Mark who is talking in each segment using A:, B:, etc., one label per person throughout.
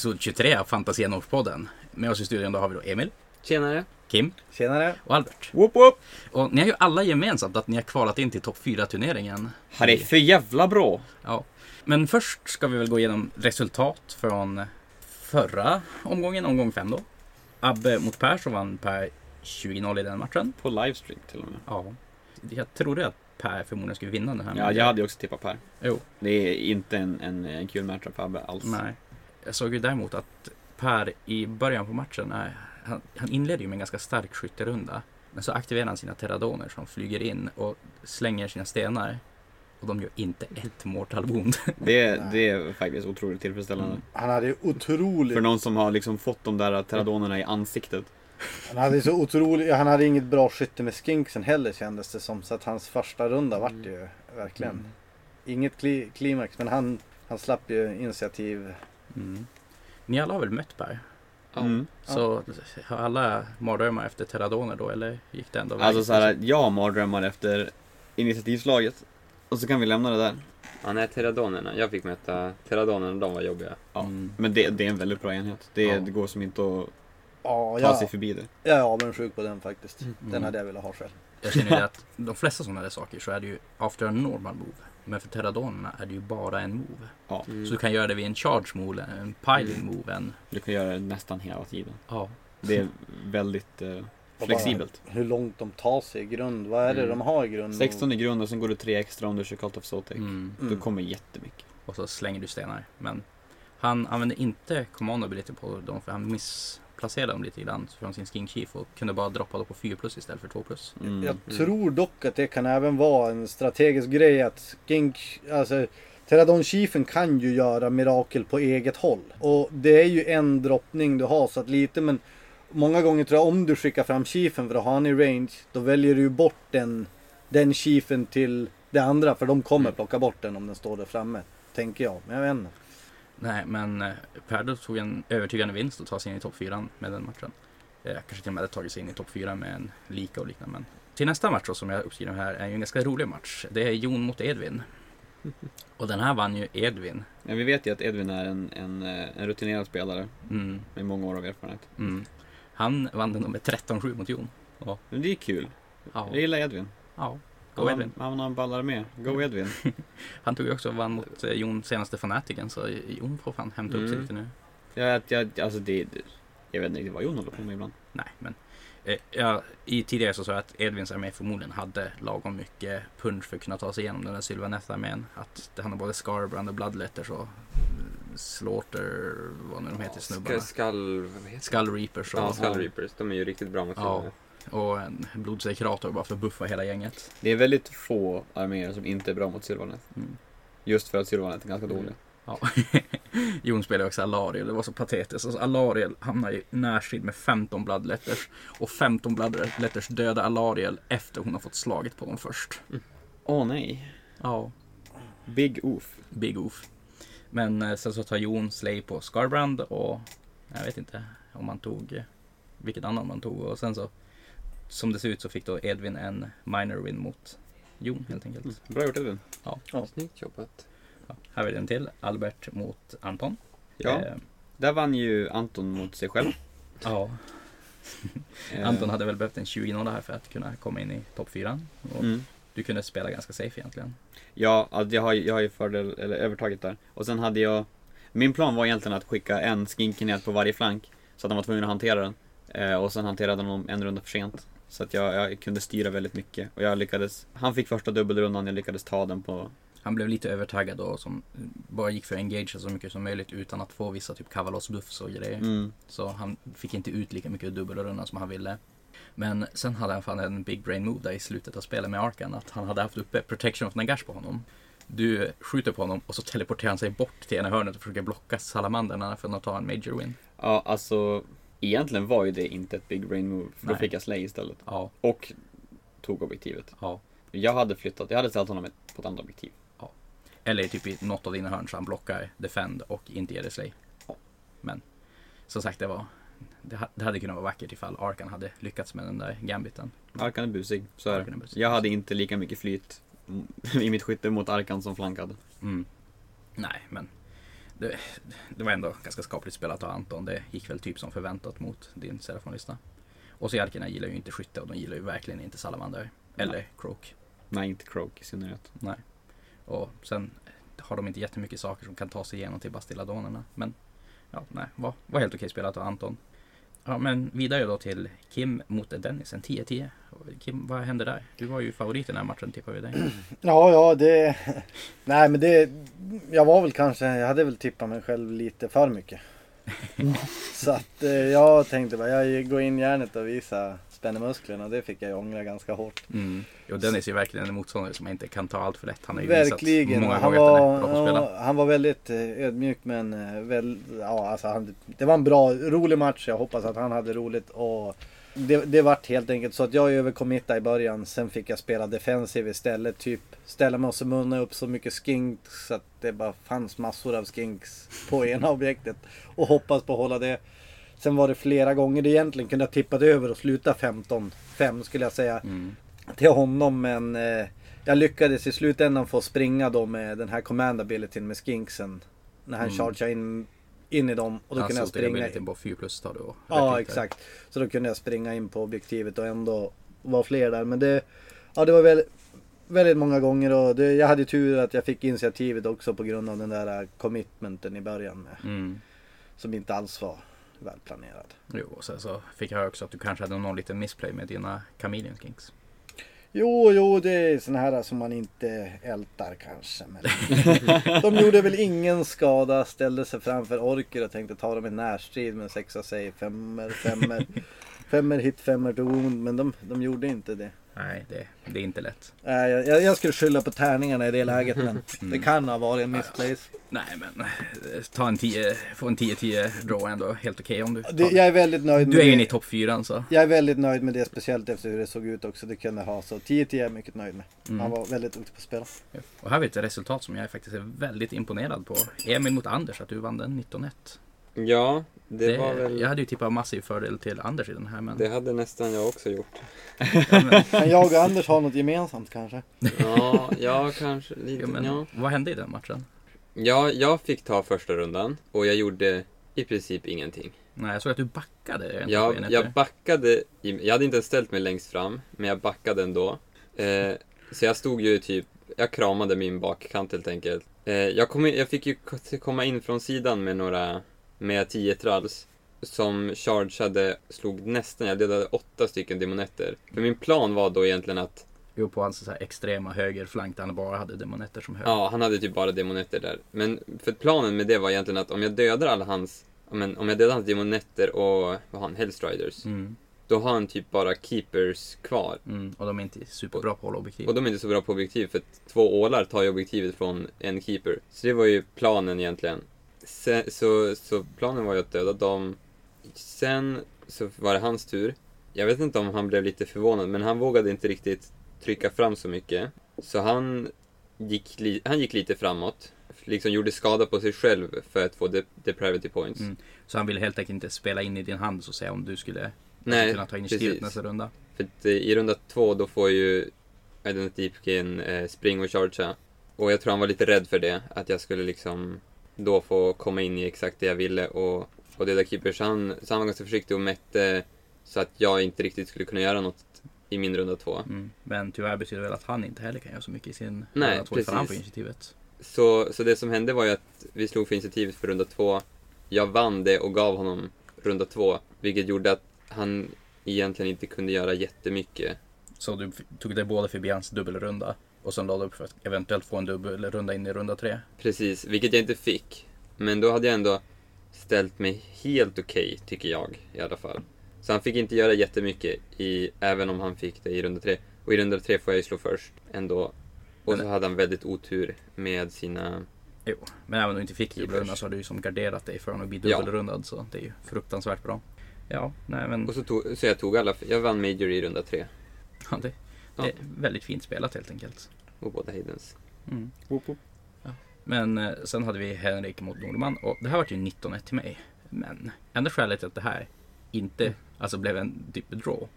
A: episod 23 av Fantasienorspodden. Med oss i studion då har vi då Emil,
B: Tjenare.
A: Kim
C: Tjenare.
A: och Albert.
B: Whoop whoop.
A: Och ni har ju alla gemensamt att ni har kvalat in till topp 4-turneringen.
B: Det är för jävla bra.
A: Ja. Men först ska vi väl gå igenom resultat från förra omgången, omgång 5 då. Abbe mot Per så vann Per 20-0 i den matchen.
B: På livestream till och med.
A: Ja. Jag trodde att Per förmodligen skulle vinna den här.
B: Ja, jag hade ju också tippat Per.
A: Jo,
B: Det är inte en, en, en kul matchup för Abbe alls.
A: nej. Jag såg ju däremot att Per i början på matchen, nej, han, han inleder ju med en ganska stark skytterunda. Men så aktiverar han sina terradoner som flyger in och slänger sina stenar. Och de gör inte ett mortal wound.
B: Det, det är faktiskt otroligt tillfredsställande.
A: Mm.
C: Han hade ju otroligt...
B: För någon som har liksom fått de där terradonerna i ansiktet.
C: Han hade så otroligt... Han hade inget bra skytte med skinksen heller kändes det som. Så att hans första runda vart ju verkligen...
A: Mm.
C: Inget kli, klimax men han, han slapp ju initiativ.
A: Mm. Ni alla har väl mött Per?
B: Mm.
A: Så har alla mardrömmar efter terradoner då eller gick det ändå vägen?
B: Alltså så här, jag har mardrömmar efter initiativslaget. Och så kan vi lämna det där.
D: Ja, nej, terradonerna. Jag fick möta terradonerna, de var jobbiga.
B: Ja.
A: Mm.
B: Men det, det är en väldigt bra enhet. Det,
A: Ja.
B: det går som inte att
C: Ja,
B: ta sig förbi det.
C: jag är avundsjuk på den faktiskt. Den
A: Mm.
C: hade jag velat ha själv.
A: Jag känner ju att de flesta sådana där saker så är det ju after a normal move. Men för terradonerna är det ju bara en move.
B: Ja,
D: Mm.
A: Så du kan göra det vid en charge move, en piling move, en...
B: du kan göra det nästan hela tiden.
A: Ja.
B: Det är väldigt eh, flexibelt.
C: Bara hur långt de tar sig i grund. Vad är det
B: Mm.
C: de har i grund?
B: 16 i grund och sen går du 3 extra om du kör Cult of Sotek.
A: Mm.
C: Mm.
B: Du kommer jättemycket.
A: Och så slänger du stenar. Men han använde inte command ability på dem för han missplacerade dem lite grann från sin skin chief och kunde bara droppa då på 4 plus istället för 2 plus.
B: Mm.
C: Jag tror dock att det kan även vara en strategisk grej att Skink, alltså Terradon Chiefen kan ju göra mirakel på eget håll. Och det är ju en droppning du har så att lite men Många gånger tror jag om du skickar fram Chiefen för att ha han i range Då väljer du bort den Den Chiefen till det andra för de kommer
B: Mm.
C: plocka bort den om den står där framme. Tänker jag, men jag vet inte.
A: Nej, men eh, Perdo tog en övertygande vinst och tar sig in i topp 4 med den matchen. Eh, kanske till och med hade tagit sig in i topp 4 med en lika och liknande. Men till nästa match då, som jag uppskriver här är ju en ganska rolig match. Det är Jon mot Edvin. Och den här vann ju Edvin.
B: Men vi vet ju att Edvin är en, en, eh, en rutinerad spelare
A: Mm,
B: med många år av erfarenhet.
A: mm. Han vann den med 13-7 mot Jon.
B: Men det är kul.
A: Ja,
B: Jag gillar Edvin.
A: ja. Go
B: Han,
A: Edvin.
B: han, han ballar med. Go Edvin.
A: Han tog ju också vann mot eh, Jon senaste fanatiken så Jon får fan hämta upp sig
D: Mm.
A: lite nu.
B: jag, jag, alltså det, jag vet inte riktigt vad Jon håller på med ibland.
A: Nej, men eh, ja, i tidigare så sa jag att Edvins armé förmodligen hade lagom mycket punch för att kunna ta sig igenom den där Sylvaneth-armén. Att det handlar både Scarbrand och Bloodletters och eh, Slaughter, vad nu de heter snubbarna.
D: Skull, vad heter
A: Skull Reapers
D: Ja, Skull Reapers. De är ju riktigt bra mot
A: Ja. Och en Blodsekerator bara för att buffa hela gänget.
B: Det är väldigt få arméer som inte är bra mot Sylvaneth.
A: Mm.
B: Just för att Sylvaneth är ganska
D: Mm.
B: dålig.
A: Ja. Jon spelade också Alariel, det var så patetiskt. Alltså, Alariel hamnar i närstrid med 15 Bloodletters. Och 15 Bloodletters dödar Alariel efter hon har fått slaget på dem först.
B: Åh nej.
A: Ja.
B: Big oof.
A: Big Oof. Men eh, sen så tar Jon Slay på Scarbrand och jag vet inte om man tog eh, vilket annan man tog och sen så som det ser ut så fick då Edvin en minor win mot Jon helt enkelt.
B: Mm. Bra gjort Edvin.
D: Snyggt jobbat.
A: Ja, här är den till. Albert mot Anton.
B: Ja,
A: Eh,
B: där vann ju Anton mot sig själv.
A: ja.
B: Eh,
A: Anton hade väl behövt en 20-0 här för att kunna komma in i topp 4. Och
B: Mm.
A: Du kunde spela ganska safe egentligen.
B: Ja, alltså jag har, jag har ju fördel, eller övertaget där. Och sen hade jag, min plan var egentligen att skicka en skinkenhet på varje flank. Så att han var tvungen att hantera den. Eh, och sen hanterade han en runda för sent. Så att jag, jag kunde styra väldigt mycket. Och jag lyckades, han fick första dubbelrundan, jag lyckades ta den på,
A: Han blev lite övertaggad då som bara gick för att engagea så mycket som möjligt utan att få vissa typ Kavalos buffs och grejer.
B: mm,
A: Så han fick inte ut lika mycket dubbelrundan som han ville. Men sen hade han fan en big brain move där i slutet av spelet med Arkan. Att han hade haft uppe protection of Nagash på honom. Du skjuter på honom och så teleporterar han sig bort till ena hörnet och försöker blocka salamanderna för att ta en major win.
B: Ja, alltså egentligen var ju det inte ett big brain move. För då fick jag slay istället.
A: Ja,
B: Och tog objektivet.
A: ja.
B: Jag hade flyttat, jag hade ställt honom på ett annat objektiv.
A: Eller typ i något av dina hörn så han blockar defend och inte ger dig slay.
B: Ja.
A: Men som sagt det var det ha- det hade kunnat vara vackert ifall Arkan hade lyckats med den där gambiten.
B: Arkan är busig, så är
A: är busig.
B: Jag hade inte lika mycket flyt i mitt skytte mot Arkan som flankade.
A: Mm. Nej, men det, det var ändå ganska skapligt spelat av Anton. Det gick väl typ som förväntat mot din Serafonlista. Och Sierkina gillar ju inte skytte och de gillar ju verkligen inte Salamander. Eller Croak.
B: Nej, inte Croak i synnerhet.
A: Nej. Och sen har de inte jättemycket saker som kan ta sig igenom till Bastilladonerna. Men ja, nej, var, var helt okej spelat av Anton. Ja, men vidare då till Kim mot Dennis, en 10-10. Kim, vad hände där? Du var ju favorit i den här matchen, tippar vi dig.
C: Ja, ja, det... Nej, men det... Jag var väl kanske... Jag hade väl tippat mig själv lite för mycket. Så att eh, jag tänkte bara, jag går in järnet och visar spänner musklerna. Det fick jag ju ångra ganska hårt.
A: Mm. Jo, Dennis är ju verkligen en motståndare som inte kan ta allt för lätt. Han har ju
C: Verkligen.
A: visat många
C: Han
A: gånger att han
C: var,
A: är bra på att spela.
C: ja, han var väldigt eh, ödmjuk men eh, väl, ja, alltså han, det var en bra, rolig match. Jag hoppas att han hade roligt. Och det, det vart helt enkelt så att jag övercommittade i början. Sen fick jag spela defensiv istället. Typ ställa mig och så munna upp så mycket skinks så att det bara fanns massor av skinks på ena objektet. Och hoppas på att hålla det. Sen var det flera gånger det egentligen kunde ha tippat över och sluta 15-5 skulle jag säga
A: Mm.
C: till honom men eh, jag lyckades i slutändan få springa då med den här command abilityn med skinksen. När han
A: Mm.
C: chargeade in, in i dem och då
A: Han
C: kunde jag springa.
A: lite på 4 plus och
C: Ja exakt. Så då kunde jag springa in på objektivet och ändå vara fler där. Men det, ja, det var väl, väldigt många gånger och det, jag hade tur att jag fick initiativet också på grund av den där commitmenten i början. Med,
A: Mm.
C: som inte alls var välplanerad.
A: Jo, och sen så fick jag också att du kanske hade någon liten missplay med dina Chameleon Kings.
C: Jo, jo, det är såna här som man inte ältar kanske. Men de gjorde väl ingen skada, ställde sig framför orker och tänkte ta dem i närstrid med sexa save, femmer, femmer. Femmer hit, femmer to wound, men de, de gjorde inte det.
A: Nej, det, det är inte lätt.
C: Nej, jag, jag- skulle skylla på tärningarna i det läget, men det
A: Mm.
C: kan ha varit en missplace.
A: Nej, men eh, ta en 10, få en 10-10 draw ändå helt okej om du
C: Det, jag är väldigt nöjd med
A: Du är ju
C: det.
A: inne i topp 4 så.
C: Jag är väldigt nöjd med det, speciellt efter hur det såg ut också. Det kunde ha så 10-10 är jag mycket nöjd med.
A: Mm.
C: Han var väldigt duktig på att spela.
A: Och här har vi ett resultat som jag faktiskt är väldigt imponerad på. Emil mot Anders, att du vann den 19-1.
D: Ja, det, var väl...
A: Jag hade ju tippat massiv fördel till Anders i den här men...
D: Det hade nästan jag också gjort.
A: Ja, men,
C: Men jag och Anders har något gemensamt kanske.
D: Ja, ja kanske lite.
A: ja, men
D: Ja.
A: vad hände i den matchen?
D: ja, jag fick ta första rundan och jag gjorde i princip ingenting.
A: Nej, jag såg att du backade. på
D: Jag, backade, i, jag hade inte ens ställt mig längst fram, men jag backade ändå. Eh, så jag stod ju typ, jag kramade min bakkant helt enkelt. Eh, jag, kom in, jag fick ju komma in från sidan med några, med 10 tralls. Som chargeade, slog nästan, jag dödade åtta stycken demonetter. För min plan var då egentligen att,
A: Jo, på hans så här extrema högerflank där han bara hade demonetter som höger.
D: ja han hade typ bara demonetter där. Men för planen med det var egentligen att om jag dödar alla hans, men, om jag dödar hans demonetter och, vad har han, Hellstriders.
A: Mm,
D: Då har han typ bara keepers kvar.
A: mm, och de är inte superbra på att hålla objektiv.
D: Och de är inte så bra på objektiv för två ålar tar ju objektivet från en keeper. Så det var ju planen egentligen. Sen, så, så planen var ju att döda dem. Sen så var det hans tur. Jag vet inte om han blev lite förvånad men han vågade inte riktigt trycka fram så mycket. Så han gick, li, han gick lite framåt. Liksom gjorde skada på sig själv för att få the, priority points.
A: Mm. Så han ville helt enkelt inte spela in i din hand så att säga om du skulle
D: Nej,
A: kunna ta initiativet
D: precis.
A: nästa runda.
D: För att eh, i runda två då får ju Identity Deepkin eh, spring och chargea. Och jag tror han var lite rädd för det, att jag skulle liksom då få komma in i exakt det jag ville och, och döda keepers. Så han, så han var ganska försiktig och mätte så att jag inte riktigt skulle kunna göra något i min runda två.
A: Mm. Men tyvärr betyder det väl att han inte heller kan göra så mycket i sin
D: Nej,
A: runda två ifall han får
D: precis.
A: initiativet.
D: Så, så det som hände var ju att vi slog för initiativet för runda två. Jag vann det och gav honom runda två, vilket gjorde att han egentligen inte kunde göra jättemycket.
A: Så du tog det både förbi hans dubbelrunda och sen lade upp för att eventuellt få en dubbelrunda in i runda tre.
D: Precis, vilket jag inte fick. Men då hade jag ändå ställt mig helt okej, tycker jag i alla fall. Så han fick inte göra jättemycket, i, även om han fick det i runda tre. Och i runda tre får jag ju slå först ändå. Och så
A: Men-
D: hade han väldigt otur med sina...
A: Jo, men även om du inte fick dubbelrunda så har du ju som garderat dig för att bli
D: Ja.
A: dubbelrundad så det är ju fruktansvärt bra. Ja, nej men
D: Och så, tog, så jag tog alla... Jag vann Major i runda tre.
A: ja, det
D: Ja.
A: är väldigt fint spelat helt enkelt.
D: Och båda Hiddens.
A: Mm. Men eh, sen hade vi Henrik mot Nordman och det här var ju 19-1 till mig. Men enda skälet till att det här inte alltså blev en typ draw.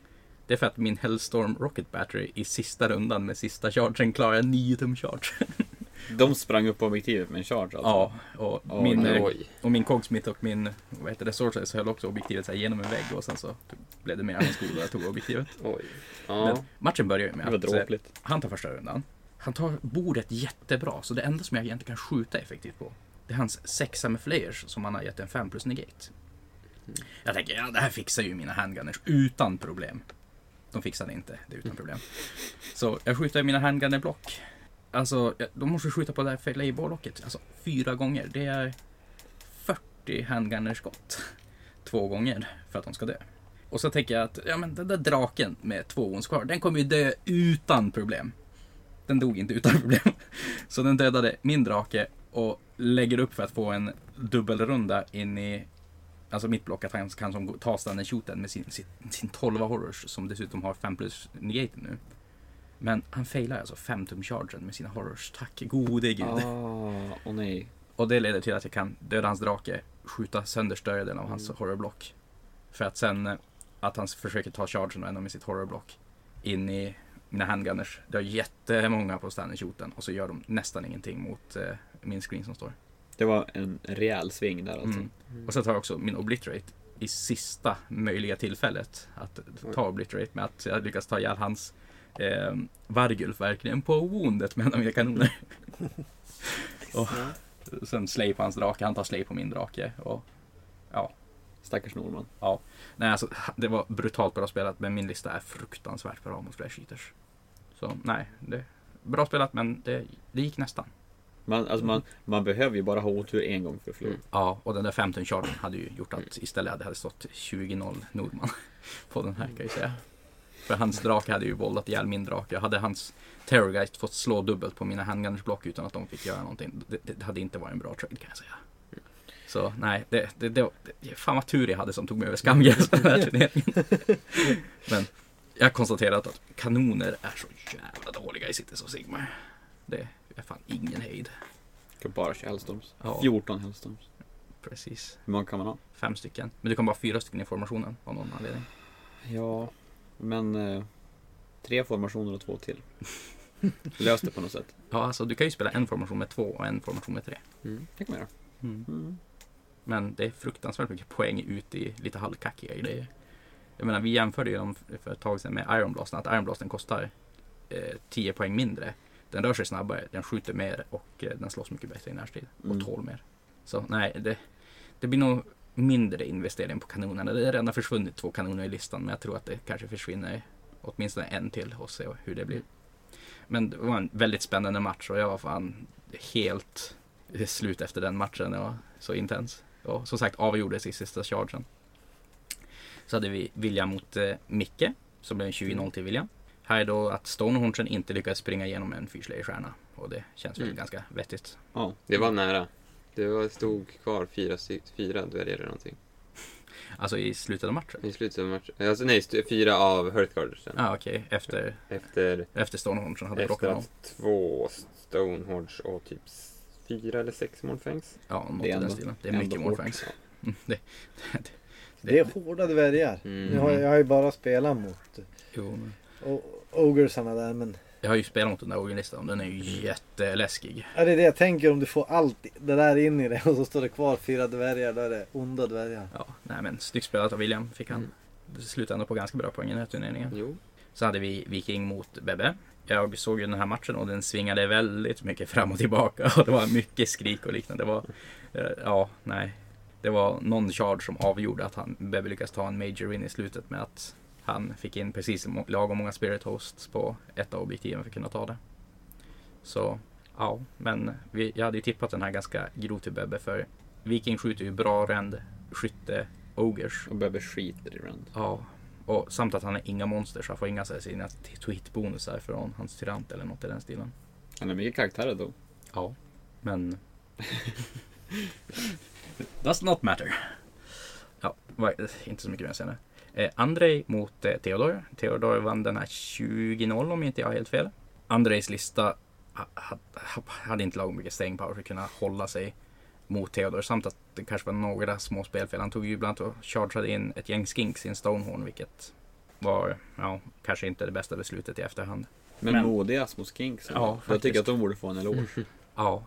A: Det är för att min Hellstorm Rocket Battery i sista rundan med sista chargen klarar 9 tum charge.
B: De sprang upp på objektivet med en charge alltså.
A: Ja, och
B: Oj,
A: min, eh,
D: Oj.
A: och min Cogsmith och min, vad heter det, Sorceress höll också objektivet så här genom en vägg och sen så blev det mer skola och jag tog objektivet.
D: Oj. Ja.
A: Men matchen börjar ju
B: Det
A: med att han tar första rundan. Han tar bordet jättebra, så det enda som jag egentligen kan skjuta effektivt på, det är hans sexa med flayers som han har gett en 5 plus negate. Jag tänker, ja det här fixar ju mina handgunners utan problem. De fixade inte det utan problem. Så jag skjuter mina handgunner-block. Alltså, de måste skjuta på det här filet-blocket, alltså fyra gånger. Det är 40 handgunner-skott. Två gånger för att de ska dö. Och så tänker jag att, ja men den där draken med två wounds kvar, den kommer ju dö utan problem. Den dog inte utan problem. Så den dödade min drake och lägger upp för att få en dubbelrunda in i Alltså mitt block, att han kan som ta standard shooten med sin, sin, sin 12 horrors som dessutom har 5 plus-negaten nu. Men han failar alltså 5 tum chargen med sina horrors. Tack gode gud.
B: Ah, åh nej.
A: Och det leder till att jag kan döda hans drake, skjuta sönder större delen av hans
B: Mm.
A: horrorblock. För att sen eh, att han försöker ta chargen och ändå med sitt horrorblock in i mina handgunners. Det har jättemånga på stanning shooten och så gör de nästan ingenting mot eh, min screen som står.
B: Det var en rejäl sving där alltså.
A: Mm. Och så tar jag också min obliterate i sista möjliga tillfället att ta obliterate med att jag lyckas ta ihjäl hans eh, Vargulf verkligen på woundet med en av mina kanoner. och sen slay på hans drake, han tar slay på min drake. Och,
B: Stackars Norman.
A: nej, alltså, det var brutalt bra spelat men min lista är fruktansvärt bra mot flash eaters. Så nej, det, bra spelat men det, det gick nästan.
B: Man, alltså man, man behöver ju bara ha otur en gång för att förlora.
D: Mm.
A: Ja, och den där 15 chargen hade ju gjort att istället hade det stått 20-0 Nordman på den här kan jag ju säga. För hans drake hade ju vållat ihjäl min drake. Hade hans Terrorgeist fått slå dubbelt på mina handgunners block utan att de fick göra någonting. Det, det hade inte varit en bra trade kan jag säga. Så nej, det, det, det, det fan vad tur jag hade som tog mig över skamgränsen den här turneringen. Men jag konstaterat att kanoner är så jävla dåliga i Cities of Sigmar. Det är fan ingen hejd.
B: Kan bara köra Hellstorms.
A: Ja.
B: 14 Hellstorms.
A: Precis.
B: Hur många kan man ha?
A: Fem stycken. Men du kan bara ha fyra stycken i formationen av någon anledning.
B: Ja, men eh, tre formationer och två till. Lös det på något sätt.
A: Ja, alltså du kan ju spela en formation med två och en formation med tre.
D: Mm.
B: Det kan man göra. Mm.
A: Men det är fruktansvärt mycket poäng ut i lite halvkackiga grejer. Jag menar, vi jämförde ju dem för ett tag sedan med Iron Blasten. Att Iron Blasten kostar eh, 10 poäng mindre. Den rör sig snabbare, den skjuter mer och eh, den slåss mycket bättre i närstrid. Och
B: Mm.
A: tål mer. Så nej, det, det blir nog mindre investering på kanonerna. Det har redan försvunnit två kanoner i listan, men jag tror att det kanske försvinner åtminstone en till och se hur det blir. Men det var en väldigt spännande match och jag var fan helt slut efter den matchen. Det var så intens. Och som sagt avgjordes i sista chargen. Så hade vi William mot eh, Micke, som blev en 20-0 till William. Här är då att Stonehornsen inte lyckades springa igenom en fyrslayer-stjärna. Och det känns väl
D: Mm.
A: ganska vettigt.
B: Ja,
D: Det var nära. Det var, stod kvar fyra, fyra dvärgar eller någonting.
A: Alltså i slutet av matchen.
D: I slutet av matchen. Alltså nej, fyra av Hearthguardersen.
A: Ja ah, okej, efter,
D: Efter,
A: efter Stonehornsen hade
D: efter
A: plockat dem.
D: att två Stonehorns och typ fyra eller sex Mordfangs.
A: Ja, något
B: Det är
A: i den stilen. Det är mycket
B: hårt.
A: Morfangs. Mm, det, det,
C: Det är hårda dvärgar.
D: Mm.
C: Nu har jag, jag har ju bara spelat mot
A: jo, men
C: o- Ogresarna där men
A: jag har ju spelat mot den där Ogen-listan och den är ju jätteläskig.
C: ja, det är det jag tänker om du får allt det där in i det och så står det kvar fyra dvärgar. Då är det onda dvärgar.
A: Ja, nej men snyggt spelat av William. Fick han
D: Mm.
A: ändå på ganska bra poäng i den här turneringen.
D: Jo.
A: Så hade vi Viking mot Bebbe. Jag såg ju den här matchen och den svingade väldigt mycket fram och tillbaka. Och det var mycket skrik och liknande. Det var, eh, ja, nej. Det var någon charge som avgjorde att han, Bebbe lyckades ta en major win i slutet med att han fick in precis lagom många spirit hosts på ett av objektiven för att kunna ta det. Så, ja, men vi, jag hade ju tippat den här ganska grovt till Bebbe för Viking skjuter ju bra ränd, skytte, ogers.
B: och Bebbe skiter i Rand.
A: Ja, och samt att han har inga monster så han får inga så här sina tweet-bonusar från hans tyrant eller något i den stilen.
B: Han är mycket karaktärer då.
A: Ja, men... Does not matter. Ja, inte så mycket mer att säga nu. Eh, Andrei mot eh, Theodor. Theodor vann den här 20-0 om inte jag har helt fel. Andrejs lista ha, ha, ha- hade inte lagom mycket staying power för att kunna hålla sig mot Theodor. Samt att det kanske var några små spelfel. Han tog ju bland annat och chargeade in ett gäng skinks i en Stonehorn vilket var, ja, kanske inte det bästa beslutet i efterhand.
B: Men,
A: Men-
B: modiga små skinks.
A: Ja,
B: jag tycker att de borde få en eloge.
A: Ja.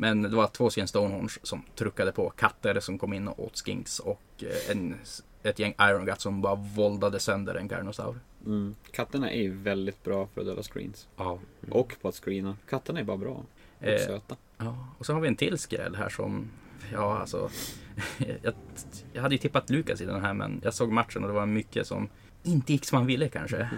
A: Men det var två stycken Stonehorns som truckade på katter som kom in och åt skinks och eh, en, ett gäng Iron Guts som bara våldade sönder en Garnosaur.
B: Mm. Katterna är ju väldigt bra för att döda screens.
A: Ja.
B: Och på att screena. Katterna är bara bra. Och
A: Eh,
B: söta.
A: Ja, och så har vi en till skräll här som, ja alltså, jag, jag hade ju tippat Lukas i den här men jag såg matchen och det var mycket som inte gick som han ville kanske.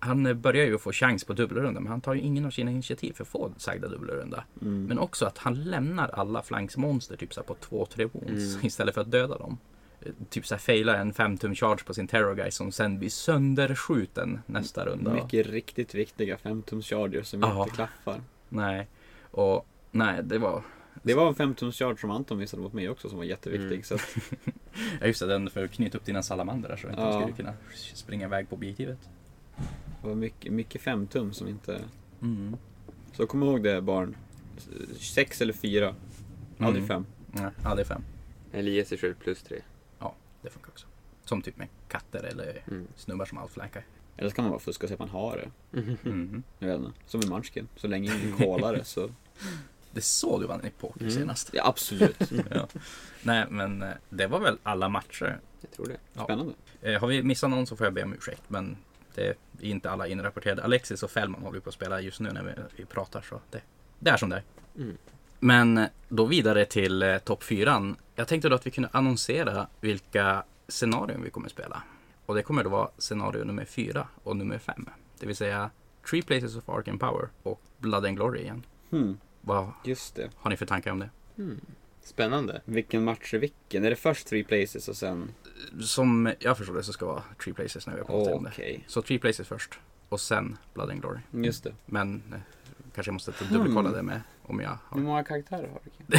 A: Han börjar ju få chans på dubbelrunda men han tar ju ingen av sina initiativ för att få sagda dubbelrunda.
B: Mm.
A: Men också att han lämnar alla flanksmonster typ så på 2-3 wounds
D: Mm.
A: istället för att döda dem. Eh, Typ så här failar en 5 tum charge på sin terror guy som sen blir sönderskjuten nästa runda.
B: Mycket riktigt viktiga 5-tums charger som
A: Ja.
B: inte klaffar.
A: Nej, och nej det var
B: Det var en 5-tums charge som Anton missade mot mig också som var jätteviktig.
D: Mm.
B: Så att,
A: Ja just det, den för att knyta upp dina salamander där så att
B: Ja.
A: de skulle kunna springa iväg på objektivet.
B: Det var mycket, mycket 5-tum som inte...
A: Mm.
B: Så kom ihåg det barn. Sex eller fyra. Aldrig
A: Mm.
B: fem.
A: Ja, ja, det är fem.
D: Elias är själv plus tre.
A: Det funkar också. Som typ med katter eller
D: Mm.
A: snubbar som outflankar.
B: Eller så kan man bara fuska och säga att man har det.
A: Mm.
B: Jag vet inte. Som en munchkin. Så länge ingen kollar det så...
A: Det är så du vann i poker
D: Mm.
A: senast.
B: Ja, absolut.
A: ja. Nej men eh, det var väl alla matcher.
D: Jag tror det.
A: Ja.
B: Spännande.
A: Eh, har vi missat någon så får jag be om ursäkt. Men det är inte alla inrapporterade. Alexis och Fällman håller på att spela just nu när vi, vi pratar. Så det, det är som det är.
D: Mm.
A: Men då vidare till eh, topp fyran. Jag tänkte då att vi kunde annonsera vilka scenarion vi kommer spela. Och det kommer då vara scenario nummer fyra och nummer fem. Det vill säga Three Places of Ark and Power och Blood and Glory igen.
B: Hmm,
A: Vad
B: just det.
A: har ni för tankar om det?
D: Mm. Spännande.
B: Vilken match är vilken? Är det först three places och sen...
A: Som jag förstår det så ska det vara Three Places när vi har pratat om det.
B: Okej.
A: Så Three Places först och sen Blood and Glory.
B: Just det.
A: Men eh, kanske jag måste dubbelkolla
B: Hmm.
A: det med om jag
B: Hur
A: har.
B: många karaktärer har vi?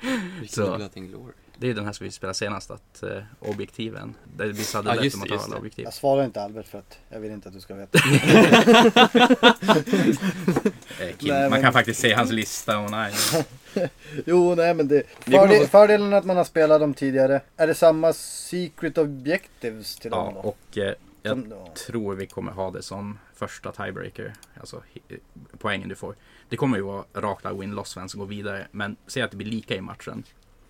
D: Vilken
A: Så-
D: Blood and Glory.
A: Det är den här som vi spelade senast, att eh, objektiven. Där vissa hade
D: Ja,
A: lätt om
D: det,
A: att ta
D: just
A: alla
D: det.
A: objektiv.
C: Jag svarar inte Albert för att jag vill inte att du ska veta.
A: Eh, Kim,
C: Nej,
A: man
C: men-
A: kan faktiskt se hans lista och nej.
C: Jo, nej men det... Fördel, fördelen att man har spelat dem tidigare. Är det samma secret objectives till
A: Ja,
C: dem då?
A: och eh, jag
C: Som
A: tror vi kommer ha det som första tiebreaker. Alltså hi- poängen du får. Det kommer ju vara rakt av win-loss vem som går vidare. Men säg att det blir lika i matchen.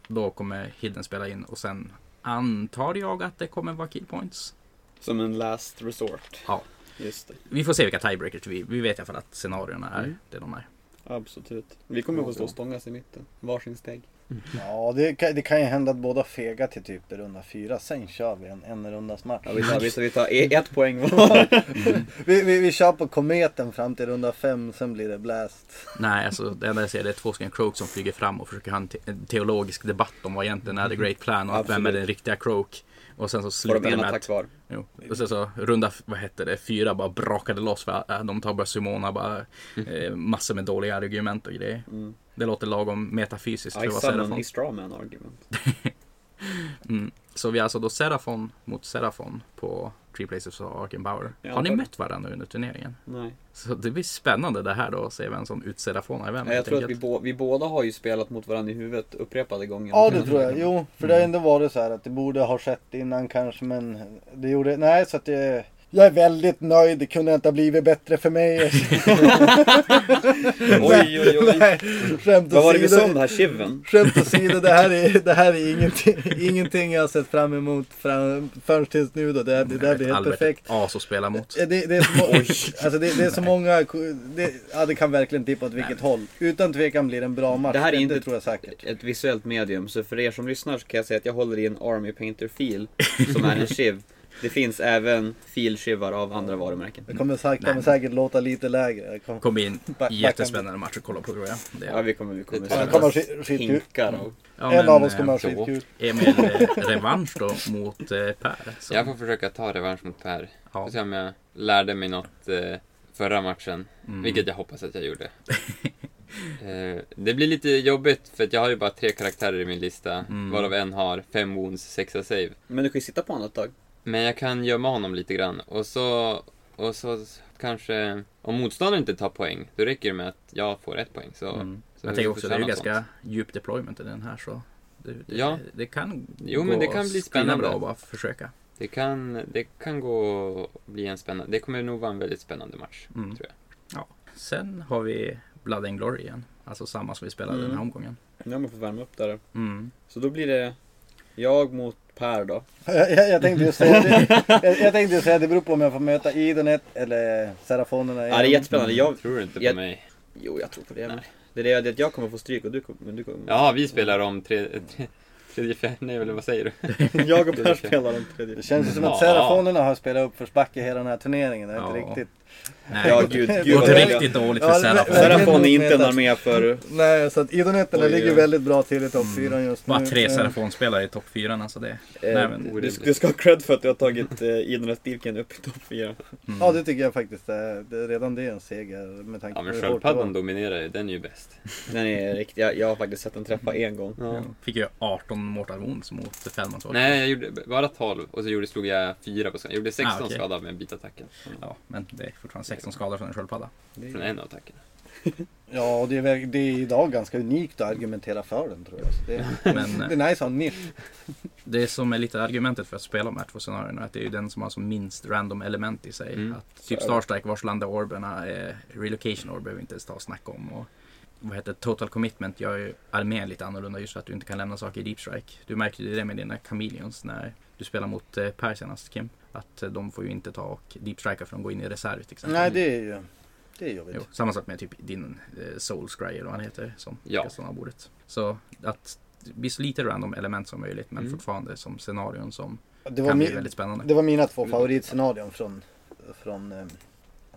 A: Då kommer Hidden spela in och sen antar jag att det kommer vara kill points.
B: Som en last resort.
A: Ja.
B: Just det.
A: Vi får se vilka tiebreakers vi Vi vet i alla fall att scenarierna är
B: Mm.
A: det de är.
B: Absolut. Vi kommer få stå och stångas i mitten. Varsin steg.
C: Ja, det kan, det kan ju hända att båda fegar till typ runda fyra. Sen kör vi en en rundas match.
B: Ja, vi tar, vi tar, vi tar e- ett poäng var.
C: Vi, vi, vi kör på kometen fram till runda fem, sen blir det blast.
A: Nej, alltså det enda jag ser det är två stycken croaks som flyger fram och försöker ha en, te en teologisk debatt om vad egentligen är the great plan och att vem är
B: Absolut.
A: den riktiga croak. Och sen så
B: Får
A: slutar
B: de
A: det med att
B: kvar.
A: Jo. Och sen så runda, vad hette det, fyra bara brakade loss för äh, de tar bara Simona bara eh, massor med dåliga argument och grejer.
B: Mm.
A: Det låter lagom metafysiskt
B: I summon a strawman argument.
A: Mm. Så vi har alltså då Serafon mot Serafon på Three Places of Ark and Power.
B: Ja,
A: har ni mött varandra under turneringen?
B: Nej.
A: Så det blir spännande det här då att se vem som utserafonar vem.
B: Nej, jag tror att vi, bå- vi båda har ju spelat mot varandra i huvudet upprepade gånger.
C: Ja, det tror jag. Jo, för det har ändå varit så här att det borde ha skett innan kanske, men det gjorde... Nej, så att det... Jag är väldigt nöjd. Det kunde inte ha blivit bättre för mig.
B: Oj, oj, oj.
C: Nej, skämt
B: Vad var det vi sa om den här chiven?
C: Skämt åsido, det här är, det här är ingenting, ingenting jag har sett fram emot fram, förrän tills nu då. Det, här- det där blir helt
A: Albert
C: perfekt.
A: är as att spela mot.
C: Eh, Det, det, är så, må- alltså det, det är så många, det, ja, det kan verkligen tippa åt vilket håll. Utan tvekan blir det en bra match.
B: Det här är inte-
C: det tror jag säkert.
B: Ett visuellt medium, så för er som lyssnar så kan jag säga att jag håller i en Army Painter fil som är en chiv. Det finns även filchivar av andra varumärken.
C: Det kommer, säkert, kommer säkert låta lite lägre. Kommer,
A: en
C: back-
A: jättespännande match att kolla på tror jag. Det
B: Ja, vi kommer, vi kommer
D: Det
C: kommer
B: hinkar och...
A: Ja,
C: en av oss kommer ha
A: eh,
C: skitkul.
A: Emil, eh, revansch då mot eh, Per. Så,
D: Jag får försöka ta revansch mot Per.
A: ja.
D: Får se om jag lärde mig något eh, förra matchen.
A: Mm.
D: Vilket jag hoppas att jag gjorde. det blir lite jobbigt för att jag har ju bara tre karaktärer i min lista.
A: Mm.
D: Varav en har fem wounds, sexa save.
B: Men du kan ju sitta på honom ett tag.
D: Men jag kan gömma honom lite grann. Och så, och så kanske... Om motståndaren inte tar poäng, då räcker det med att jag får ett poäng. Så,
A: Mm.
D: så
A: Jag tänker
D: får
A: också det är ju ganska djup deployment i den här så. Det, det,
D: Ja.
A: det kan
D: Jo, men
A: gå
D: det kan bli spännande.
A: bra och bara försöka.
D: Det kan, det kan gå att bli en spännande... Det kommer nog vara en väldigt spännande match,
A: Mm.
D: tror jag.
A: Sen har vi Blood and Glory igen. Alltså samma som vi spelade
B: Mm.
A: den här omgången.
B: Nu har man fått värma upp där.
A: Mm.
B: Så då blir det jag mot Per då.
C: Jag, jag, jag tänkte ju säga det. Jag, jag tänkte ju säga det beror på om jag får möta Idonet eller Serafonerna
B: Ja, det är jättespännande. Jag,
D: Tror du inte på
B: Jag-
D: mig?
B: jo, jag tror på det. Men det är det det att jag kommer få stryk och du kommer... Men du kommer
D: Ja, vi spelar om tre, tre, tredje, fjärde, nej eller vad säger du?
B: jag och Per spelar om tredje.
C: Det känns ju som att. Serafonerna har spelat upp försbacke hela den här turneringen. Det är inte
A: Ja.
C: riktigt...
A: Nej,
B: Ja,
A: det
B: gud, gud
A: gått riktigt dåligt
C: Ja,
A: för Serafon.
B: Serafon är inte en armé för...
C: Nej, så att Idonetterna ligger väldigt bra till i topp 4 just nu.
A: Bara tre
C: Eh,
A: Serafon-spelare i topp 4 alltså det.
B: Eh,
A: Nej, men
B: du, ska ha cred för att du har tagit eh, Idonet Birken upp i topp 4.
A: Mm.
C: Ja, det tycker jag faktiskt är, det, redan det är en seger med tanke
D: Ja men
C: på hur hårt det
D: sköldpaddan
C: var.
D: dominerar ju, den är ju bäst.
B: Den är riktigt, jag, jag har faktiskt sett den träffa en gång.
D: Ja.
A: Fick ju 18 mortal wounds mot Fällmans
D: Nej, jag gjorde bara 12 och så gjorde, slog jag 4 på skada. Jag gjorde 16
A: Ah, okej.
D: skada med bitattacken.
A: Ja, men det fortfarande 16 skador från en sköldpadda.
D: Från en av attackerna.
C: Ja, och det är, det är idag ganska unikt att argumentera för den tror jag. Det,
A: Men eh,
C: det är nice att ha en nisch.
A: det som är lite argumentet för att spela de här två scenarierna är att det är ju den som har som minst random element i sig.
D: Mm.
A: Att typ Starstrike vars landa orberna är relocation orb behöver vi inte ens ta och snacka om. Och vad heter? Total commitment gör ju armén lite annorlunda just för att du inte kan lämna saker i deep strike. Du märkte ju det med dina chameleons när du spelar mot eh, Per senast Kim. Att de får ju inte ta och deep strika för att gå in i reserv till exempel.
C: Nej, det är ju det är jobbigt.
A: Jo, samma sak med typ din eh, Soul Scry eller vad han heter som
D: Ja.
A: ska stå av bordet. Så att det blir så lite random element som möjligt men
D: Mm.
A: fortfarande som scenarion som
C: Det var,
A: kan bli väldigt spännande.
C: det var mina två favoritscenarion från, från eh,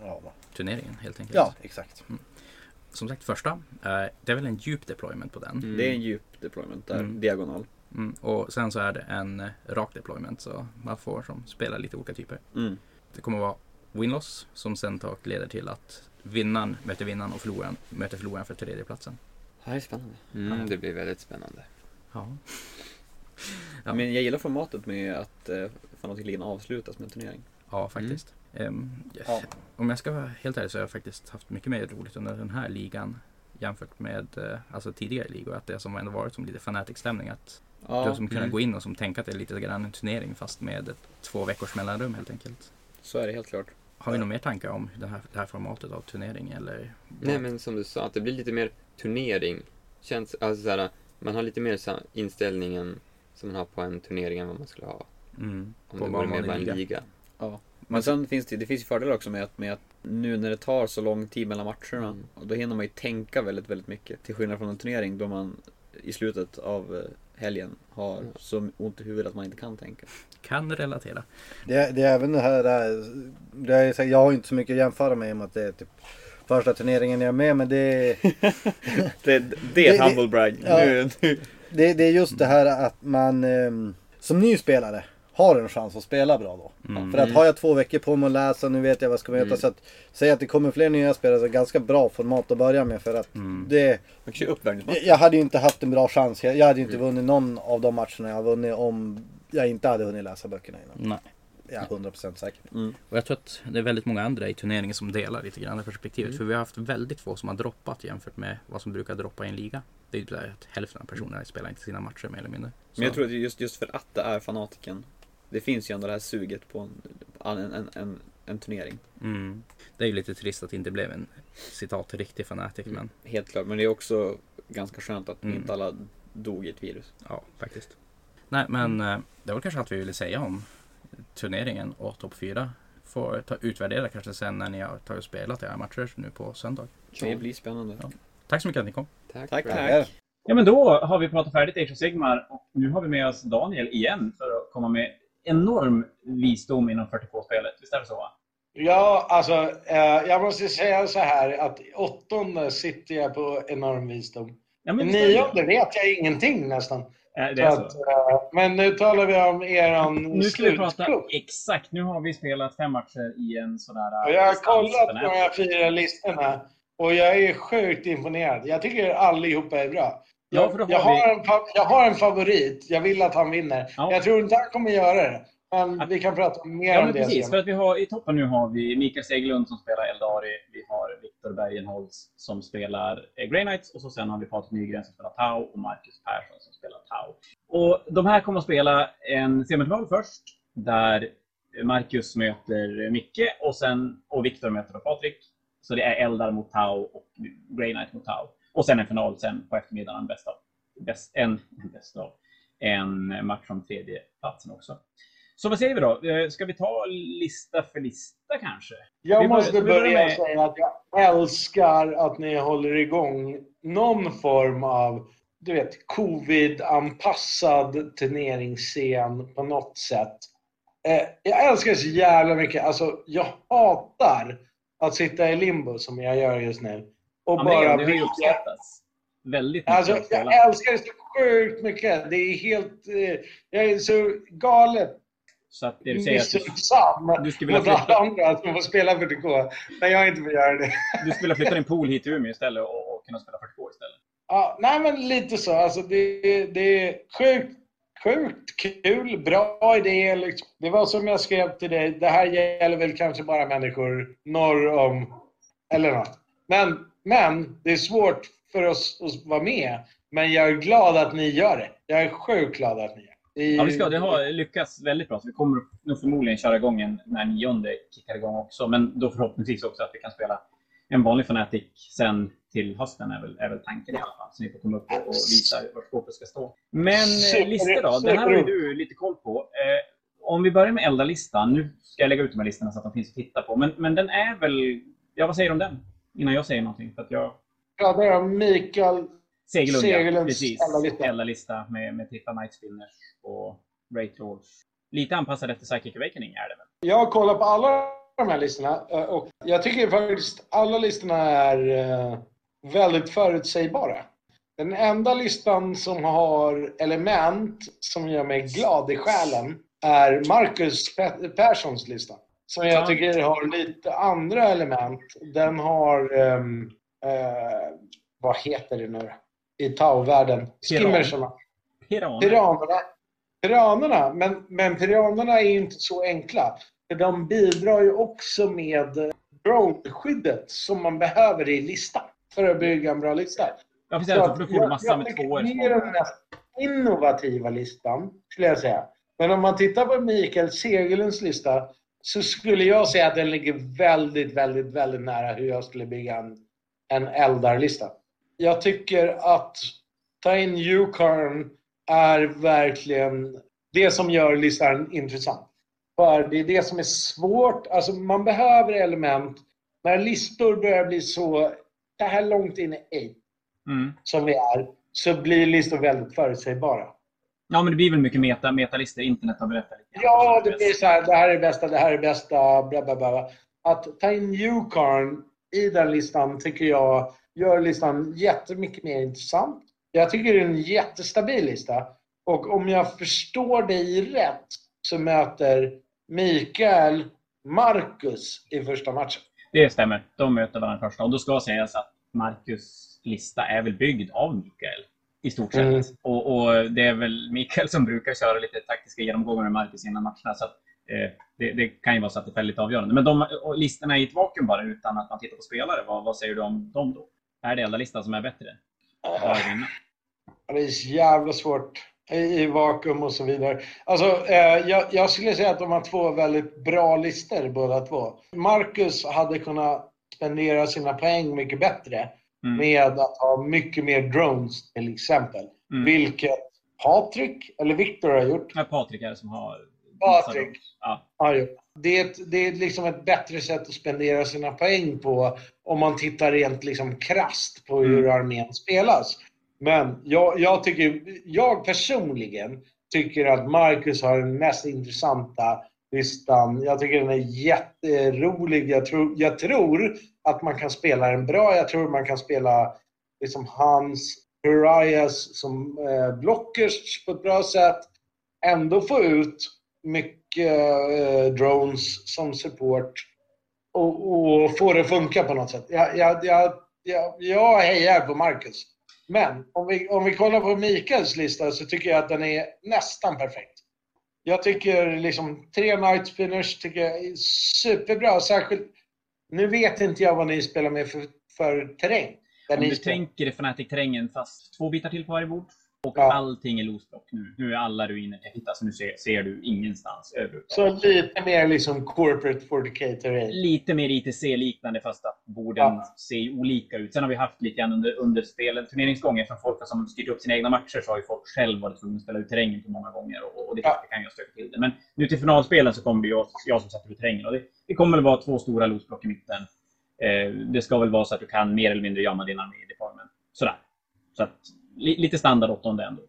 C: ja?
A: Turneringen helt enkelt.
C: ja, exakt.
A: Som sagt första, eh, det är väl en djup deployment på den.
D: Mm.
B: Det är en djup deployment där,
A: Mm.
B: diagonal.
A: Mm. Och sen så är det en eh, rak deployment så man får som spela lite olika typer.
B: Mm.
A: Det kommer vara win-loss som sen tar och leder till att vinnaren möter vinnaren och förloraren möter förloraren för tredjeplatsen.
B: Det här är spännande.
D: Mm, det blir väldigt spännande.
A: Ja. Ja.
B: Men jag gillar formatet med att eh, fanatikligan avslutas med en turnering.
A: Ja, faktiskt. Ehm,
C: Ja.
A: Om jag ska vara helt ärlig så har jag faktiskt haft mycket mer roligt under den här ligan jämfört med eh, alltså tidigare ligor. Att det som ändå varit som lite fanatic-stämning. Att du har
B: Ja,
A: som kunnat
D: mm.
A: gå in och som tänka att det är lite grann en turnering fast med ett två veckors mellanrum helt enkelt.
B: så är det helt klart.
A: Har vi några mer tankar om det här, det här formatet av turnering eller?
D: Nej men som du sa, att det blir lite mer turnering. Känns, alltså såhär, man har lite mer så inställningen som man har på en turnering än vad man skulle ha
A: Mm,
D: om
A: på
D: det vore mer bara en
A: liga.
D: liga.
B: Ja. Men sen finns det, det finns ju fördelar också med att, med att nu när det tar så lång tid mellan matcherna,
D: Mm.
B: och då hinner man ju tänka väldigt, väldigt mycket. Till skillnad från en turnering då man i slutet av eh, helgen har
D: Mm.
B: så ont i huvudet att man inte kan tänka.
A: Kan relatera.
C: Det, det är även det här, det är, jag har inte så mycket att jämföra med i och med att det är typ första turneringen jag är med men det är,
B: Det, det är ett
C: Det-
B: humble brag.
C: Ja. Det, det är just det här att man ehm, som ny spelare har en chans att spela bra då.
A: Mm.
C: För att har jag två veckor på mig att läsa, nu vet jag vad jag ska möta.
D: Mm.
C: Så att säga att det kommer fler nya spelare, så är det ganska bra format att börja med. För att
A: Mm.
C: det, jag hade ju inte haft en bra chans. Jag, jag hade ju inte vunnit någon av de matcherna jag har vunnit om jag inte hade hunnit läsa böckerna innan.
A: Nej.
C: Jag är 100% säker.
B: Mm.
A: Och jag tror att det är väldigt många andra i turneringen som delar lite grann det perspektivet.
B: Mm.
A: För vi har haft väldigt få som har droppat jämfört med vad som brukar droppa i en liga. Det är ju där att hälften av personerna spelar inte sina matcher mer eller mindre. Så,
B: Men jag tror att just, just för att det är fanatiken. Det finns ju ändå det här suget på en, en, en, en, en turnering.
A: mm, det är ju lite trist att det inte blev en citat riktig fanatic.
B: Mm.
A: Men
B: Helt klart. Men det är också ganska skönt att
A: Mm.
B: inte alla dog i ett virus.
A: ja, faktiskt. Nej, men eh, det var kanske allt vi ville säga om turneringen och topp 4. Får ta, utvärdera kanske sen när ni har tagit och spelat era matcher nu på söndag.
B: Det blir spännande.
A: Ja. Tack så mycket att ni kom.
D: Tack,
B: Tack, tack.
E: Ja, men då har vi pratat färdigt Age of Sigmar och nu har vi med oss Daniel igen för att komma med enorm visdom inom 42-spelet. Visst är det så?
F: Ja, alltså eh, jag måste säga så här att åttonde sitter jag på enorm visdom.
E: Ja, men
F: nionde vet jag ingenting nästan.
E: Eh, Det
F: Så
E: är
F: att,
E: så.
F: eh, men nu talar vi om eran
E: Nu ska vi prata exakt. Nu har vi spelat fem matcher i en sådär...
F: Och jag har
E: distans
F: kollat
E: på
F: de här fyra listorna och jag är sjukt imponerad. Jag tycker allihopa är bra.
E: Ja,
F: Jag,
E: för då har
F: jag, har en, jag har en favorit. Jag vill att han vinner.
E: Ja.
F: Jag tror inte han kommer göra det. Men vi kan prata mer
E: Ja,
F: om det
E: precis.
F: sen.
E: För att vi har, I toppen nu har vi Mikael Seglund som spelar Eldari. Vi har Viktor Bergenholtz som spelar Grey Knights. Och så sen har vi Patrik Nygren som spelar Tau och Marcus Persson som spelar Tau. Och de här kommer att spela en semifinal först. Där Marcus möter Micke och, sen, och Viktor möter Patrik.
G: Så det är Eldar mot Tau och Grey Knight mot Tau. Och sen en final sen på eftermiddagen, bäst av, bäst, en, bäst av, en match om tredje platsen också. Så vad säger vi då? Eh, Ska vi ta lista för lista kanske?
F: Jag
G: Vi
F: måste börja
G: med-
F: säga att jag älskar att ni håller igång någon form av du vet, covid-anpassad turneringsscen på något sätt. Eh, jag älskar det så jävla mycket. Alltså, jag hatar att sitta i limbo som jag gör just nu. Och
G: Ja, det,
F: bara
G: det har ju uppskattats väldigt mycket.
F: Alltså, jag älskar det så sjukt mycket. Det är helt... Eh, jag är så galet
G: Så att det du säger att du,
F: missunnsam
G: du skulle vilja
F: mot alla
G: flytta-
F: andra som får spela 40K. Men jag inte får göra det.
G: du skulle vilja flytta din pool hit till Umeå istället och, och kunna spela 40K istället.
F: Ja, nej men lite så. Alltså, det, det är sjukt, sjukt kul. Bra idé. Liksom. Det var som jag skrev till dig. Det här gäller väl kanske bara människor norr om... Eller något. Men, men det är svårt för oss att vara med. Men jag är glad att ni gör det. Jag är sjukt glad att ni gör det.
G: Ja, vi ska, det har lyckats väldigt bra. Så vi kommer nog förmodligen köra igång en när nionde kickar igång också. Men då förhoppningsvis också att vi kan spela en vanlig Fnatic sen till hösten är väl, är väl tanken i alla fall. Så ni får komma upp och och visa var skåpet ska stå. Men eh,
F: Super-
G: listor då? Det här har du lite koll på. Eh, om vi börjar med Elda-listan. Nu ska jag lägga ut de här listorna så att de finns att titta på. Men, men den är väl... Ja, vad säger du om den? Innan jag säger någonting. För att jag...
F: pratar om Mikael
G: Segelund, ja.
F: Segelunds
G: Precis.
F: Elda-lista.
G: Elda-lista med, med Trippa Night Spinners och Great Lords. Lite anpassad efter Psychic Awakening är det väl?
F: Jag har kollat på alla de här listorna eh, och jag tycker faktiskt alla listorna är eh, väldigt förutsägbara. Den enda listan som har element som gör mig glad i själen är Marcus Pe- Perssons lista. Som jag
G: Ja.
F: tycker har lite andra element. Den har, ehm, eh, vad heter det nu i Tau-världen? Skimmersarna.
G: Piran.
F: Piranerna, piranerna men, men piranerna är ju inte så enkla. För de bidrar ju också med drone-skyddet som man behöver i listan för att bygga en bra lista.
G: Ja, precis. För
F: att
G: då får du massa med
F: tycker
G: tvåor.
F: Det är den mest innovativa listan, skulle jag säga. Men om man tittar på Mikael Segelunds lista så skulle jag säga att den ligger väldigt, väldigt, väldigt nära hur jag skulle bygga en, en Eldar-lista. Jag tycker att ta in Yukon är verkligen det som gör listan intressant. För det är det som är svårt. Alltså man behöver element. När listor börjar bli så, det här långt in i 8
G: Mm.
F: som vi är, så blir listor väldigt förutsägbara.
G: Ja, men det blir väl mycket meta, metalistor. Internet har berättat lite.
F: Ja, det blir så här, det här är bästa, det här är bästa, bla bla bla. Att ta in Newcarn i den listan tycker jag gör listan jättemycket mer intressant. Jag tycker det är en jättestabil lista. Och om jag förstår dig rätt så möter Mikael Marcus i första matchen.
G: Det stämmer. De möter varandra första. Och då ska sägas att Marcus lista är väl byggd av Mikael. I stort sett.
F: Mm.
G: Och, och det är väl Mikael som brukar köra lite taktiska genomgångar med Marcus innan matcherna. Så att, eh, det, det kan ju vara så att det är väldigt avgörande. Men de listorna i ett vakuum bara utan att man tittar på spelare. Vad, vad säger du om dem då? Är det enda listan som är bättre?
F: Ja, Det är jävla svårt i, i vakuum och så vidare. Alltså, eh, jag, jag skulle säga att de har två väldigt bra listor båda två. Marcus hade kunnat spendera sina poäng mycket bättre
G: Mm.
F: med att ha mycket mer drones till exempel.
G: Mm.
F: Vilket Patrik, eller Viktor har gjort.
G: Ja, Patrik är det som har...
F: Patrik.
G: Ja.
F: har gjort. Det är, ett, det är liksom ett bättre sätt att spendera sina poäng på om man tittar rent liksom krasst på hur
G: Mm.
F: armén spelas. Men jag, jag, tycker, jag personligen tycker att Marcus har den mest intressanta listan. Jag tycker den är jätterolig. Jag tror, jag tror att man kan spela den bra. Jag tror man kan spela liksom hans Pariahs som eh, blockers på ett bra sätt. Ändå få ut mycket eh, drones som support och, och få det att funka på något sätt. Jag, jag, jag, jag, jag hejar på Marcus. Men om vi, om vi kollar på Mikaels lista så tycker jag att den är nästan perfekt. Jag tycker liksom tre night spinners tycker jag är superbra. Särskilt, nu vet inte jag vad ni spelar med för, för terräng.
G: Om du tänker i Fnatic-terrängen fast två bitar till på varje bord. Och
F: Ja.
G: allting är losblock nu. Nu är alla ruiner täckta, så nu ser, ser du ingenstans överhuvudtaget.
F: Så lite mer liksom corporate 40k terrain.
G: Lite mer ITC-liknande fast att borden
F: Ja.
G: ser olika ut. Sen har vi haft lite grann under, under spelen, turneringsgången, från folk som styrt upp sina egna matcher så har ju folk själv varit tvungna att spela ut terrängen på många gånger och, och det,
F: Ja.
G: det kan ju stöka till det. Men nu till finalspelen så kommer det jag, jag som sätter ut terrängen och det, det kommer väl vara två stora losblock i mitten. Eh, det ska väl vara så att du kan mer eller mindre gömma din armé i deployment. Sådär. Så att, lite standard åttonde ändå.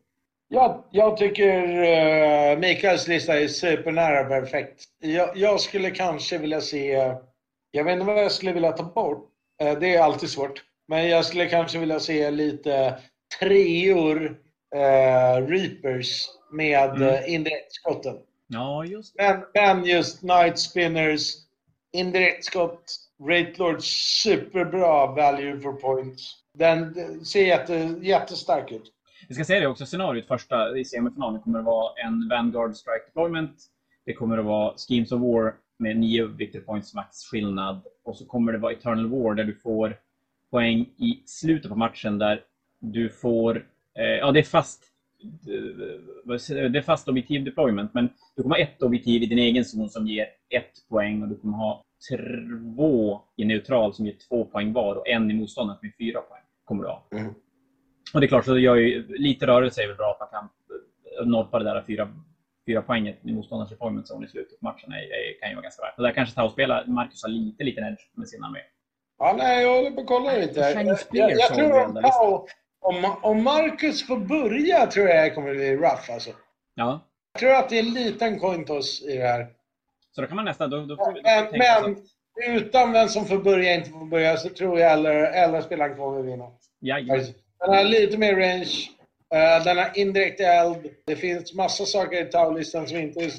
F: Jag, jag tycker uh, Mikaels lista är supernära perfekt. Jag, jag skulle kanske vilja se... Jag vet inte vad jag skulle vilja ta bort. Eh, det är alltid svårt. Men jag skulle kanske vilja se lite treor uh, Reapers med
G: Mm.
F: mm. indirektskotten.
G: Ja, just det.
F: Men, men just Night Spinners, Indirekt skott. Rate Lord, superbra value for points. Den ser jätte, jättestark ut.
G: Vi ska säga det också, scenariot första i semifinalen kommer att vara en Vanguard Strike Deployment. Det kommer att vara Schemes of War med 9 victory points max skillnad. Och så kommer det vara Eternal War där du får poäng i slutet på matchen där du får... Eh, ja, det är fast... Eh, det är fast objektiv deployment, men du kommer ha ett objektiv i din egen zon som ger ett poäng och du kommer ha två i neutral som ger två poäng var och en i motståndaren som ger fyra poäng. Kommer du ha.
F: Mm.
G: Och det är klart, så det gör ju, lite rörelse är väl bra att man kan norpa det där fyra, fyra poänget i motståndarens deployment zone i slutet på matchen. Är, är, kan ju vara ganska värt. Och där kanske Tau spelar, Marcus har lite liten edge med sin armé.
F: Ja, nej, jag håller på att kolla lite. Jag, jag, jag
G: vi
F: tror om, Pau- om, om Marcus får börja tror jag det kommer bli rough alltså.
G: Ja,
F: Jag tror att det är en liten coin toss i det här.
G: Så då kan man nästan... Då, då vi
F: Men, men utan vem som får börja inte får börja så tror jag alla, alla spelare kommer vinna.
G: Ja, ja.
F: Den har lite mer range. eh, den har indirekt eld. Det finns massa saker i Tau-listan som, inte är,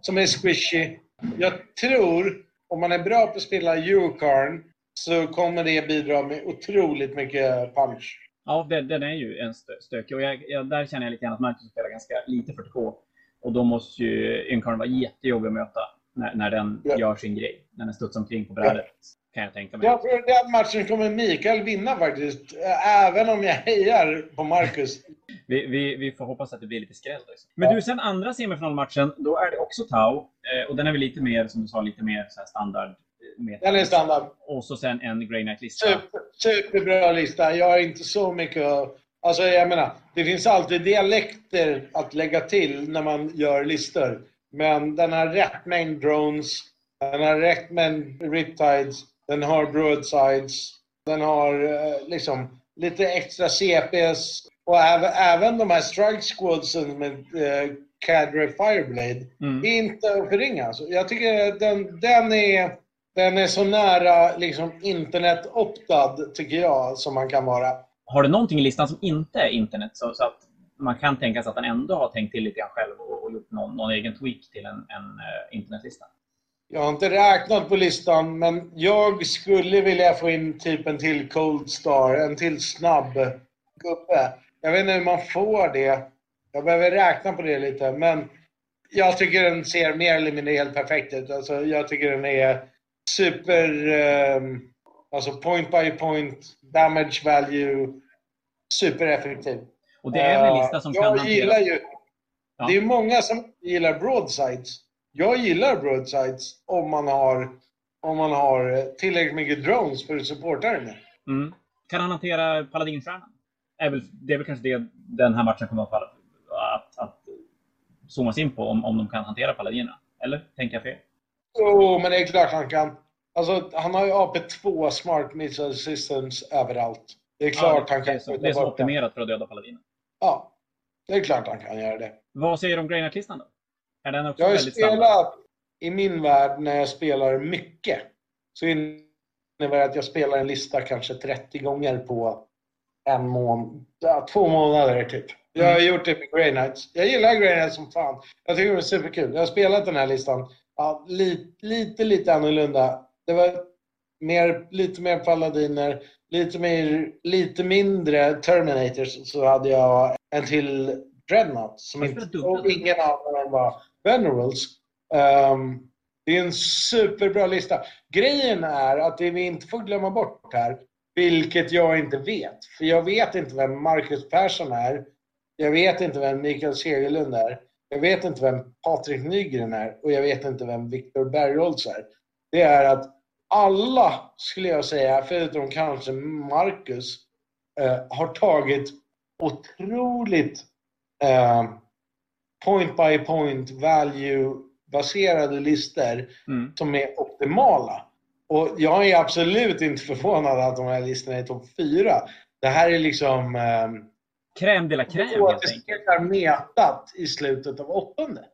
F: som är squishy. Jag tror, om man är bra på att spela Eurocarn, så kommer det bidra med otroligt mycket punch.
G: Ja, den, den är ju en stö, stökig. Och jag, jag, där känner jag lite grann att Marcus spelar ganska lite 40K. Och då måste ju Ynkarn vara jättejobbig att möta när, när den
F: Ja.
G: gör sin grej. När den studsar omkring på brädet. Kan jag tänka mig.
F: Jag tror den matchen kommer Mikael vinna faktiskt. Även om jag hejar på Marcus.
G: Vi, vi, vi får hoppas att det blir lite skräll. Då. Men
F: Ja.
G: du, sen andra semifinalmatchen, då är det också Tau. Eh, och den är väl lite mer, som du sa, lite mer så standard. eh,
F: Den är standard.
G: Och så sen en Grey Knight-lista.
F: Super, superbra lista. Jag har inte så mycket att... Alltså jag menar, det finns alltid dialekter att lägga till när man gör listor. Men den har rätt mängd drones, den har rätt mängd riptides, den har broadsides, den har eh, liksom lite extra CPs och även, även de här strike squadsen med eh, Cadre Fireblade
G: Mm.
F: är inte att förringa. Alltså, jag tycker den, den, är, den är så nära liksom, internet-optad, tycker jag, som man kan vara.
G: Har du någonting i listan som inte är internet? Så, så att man kan tänka sig att han ändå har tänkt till lite grann själv och, och gjort någon, någon egen tweak till en, en eh, internetlista?
F: Jag har inte räknat på listan, men jag skulle vilja få in typ en till Cold Star, en till snabb gubbe. Jag vet inte hur man får det. Jag behöver räkna på det lite, men jag tycker den ser mer eller mindre helt perfekt ut. Alltså, jag tycker den är super... Eh, alltså point by point, damage value, supereffektiv.
G: Och det är väl en
F: Eh,
G: lista som
F: jag
G: kan hantera...
F: gillar ju...
G: Ja.
F: Det är många som gillar broadsides. Jag gillar broadsides om man har, om man har tillräckligt mycket drones för att supporta det med.
G: Mm. Kan han hantera paladinstjärnan? Det är väl kanske det den här matchen kommer att, att, att zoomas in på, om, om de kan hantera paladinerna. Eller? Tänker jag fel?
F: Jo, men det är klart han kan. Alltså, han har ju AP2 Smart Missile Systems överallt. Det är klart
G: Ja,
F: han
G: det,
F: kan
G: är så, det är så
F: den.
G: optimerat för att döda paladiner.
F: Ja, det är klart han kan göra det.
G: Vad säger du om Grey Knight-listan då? Är den också
F: Jag har
G: väldigt standard?
F: spelat, i min värld, när jag spelar mycket, så innebär det att jag spelar en lista kanske 30 gånger på en månad, ja, två månader typ. Jag har gjort det med Grey Knights. Jag gillar Grey Knights som fan. Jag tycker det är superkul. Jag har spelat den här listan ja, lite, lite, lite annorlunda. Det var mer, lite mer paladiner, lite, mer, lite mindre Terminators. Så hade jag en till Dreadnought som inte, och ingen av dem var Venerables. Ehm, det är en superbra lista. Grejen är att det vi inte får glömma bort här, vilket jag inte vet, för jag vet inte vem Marcus Persson är. Jag vet inte vem Mikael Segerlund är. Jag vet inte vem Patrik Nygren är och jag vet inte vem Viktor Bergholtz är. Det är att alla, skulle jag säga, förutom kanske Marcus, eh, har tagit otroligt eh, point by point value baserade listor
G: Mm.
F: som är optimala. Och jag är absolut inte förvånad att de här listorna är topp fyra. Det här är liksom... Eh,
G: Crème de la crème helt enkelt.
F: metat i slutet av åttonde.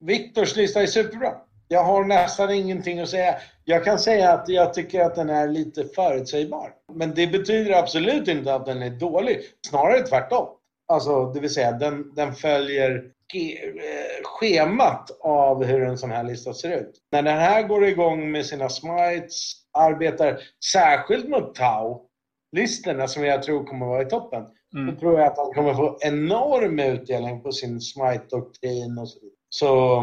F: Viktors lista är superbra. Jag har nästan ingenting att säga. Jag kan säga att jag tycker att den är lite förutsägbar. Men det betyder absolut inte att den är dålig. Snarare tvärtom. Alltså, det vill säga, den, den följer eh, schemat av hur en sån här lista ser ut. När den här går igång med sina smites, arbetar särskilt mot Tau-listorna som jag tror kommer vara i toppen.
G: Mm.
F: Då tror jag att han kommer få enorm utdelning på sin smite-doktrin och så vidare. Så...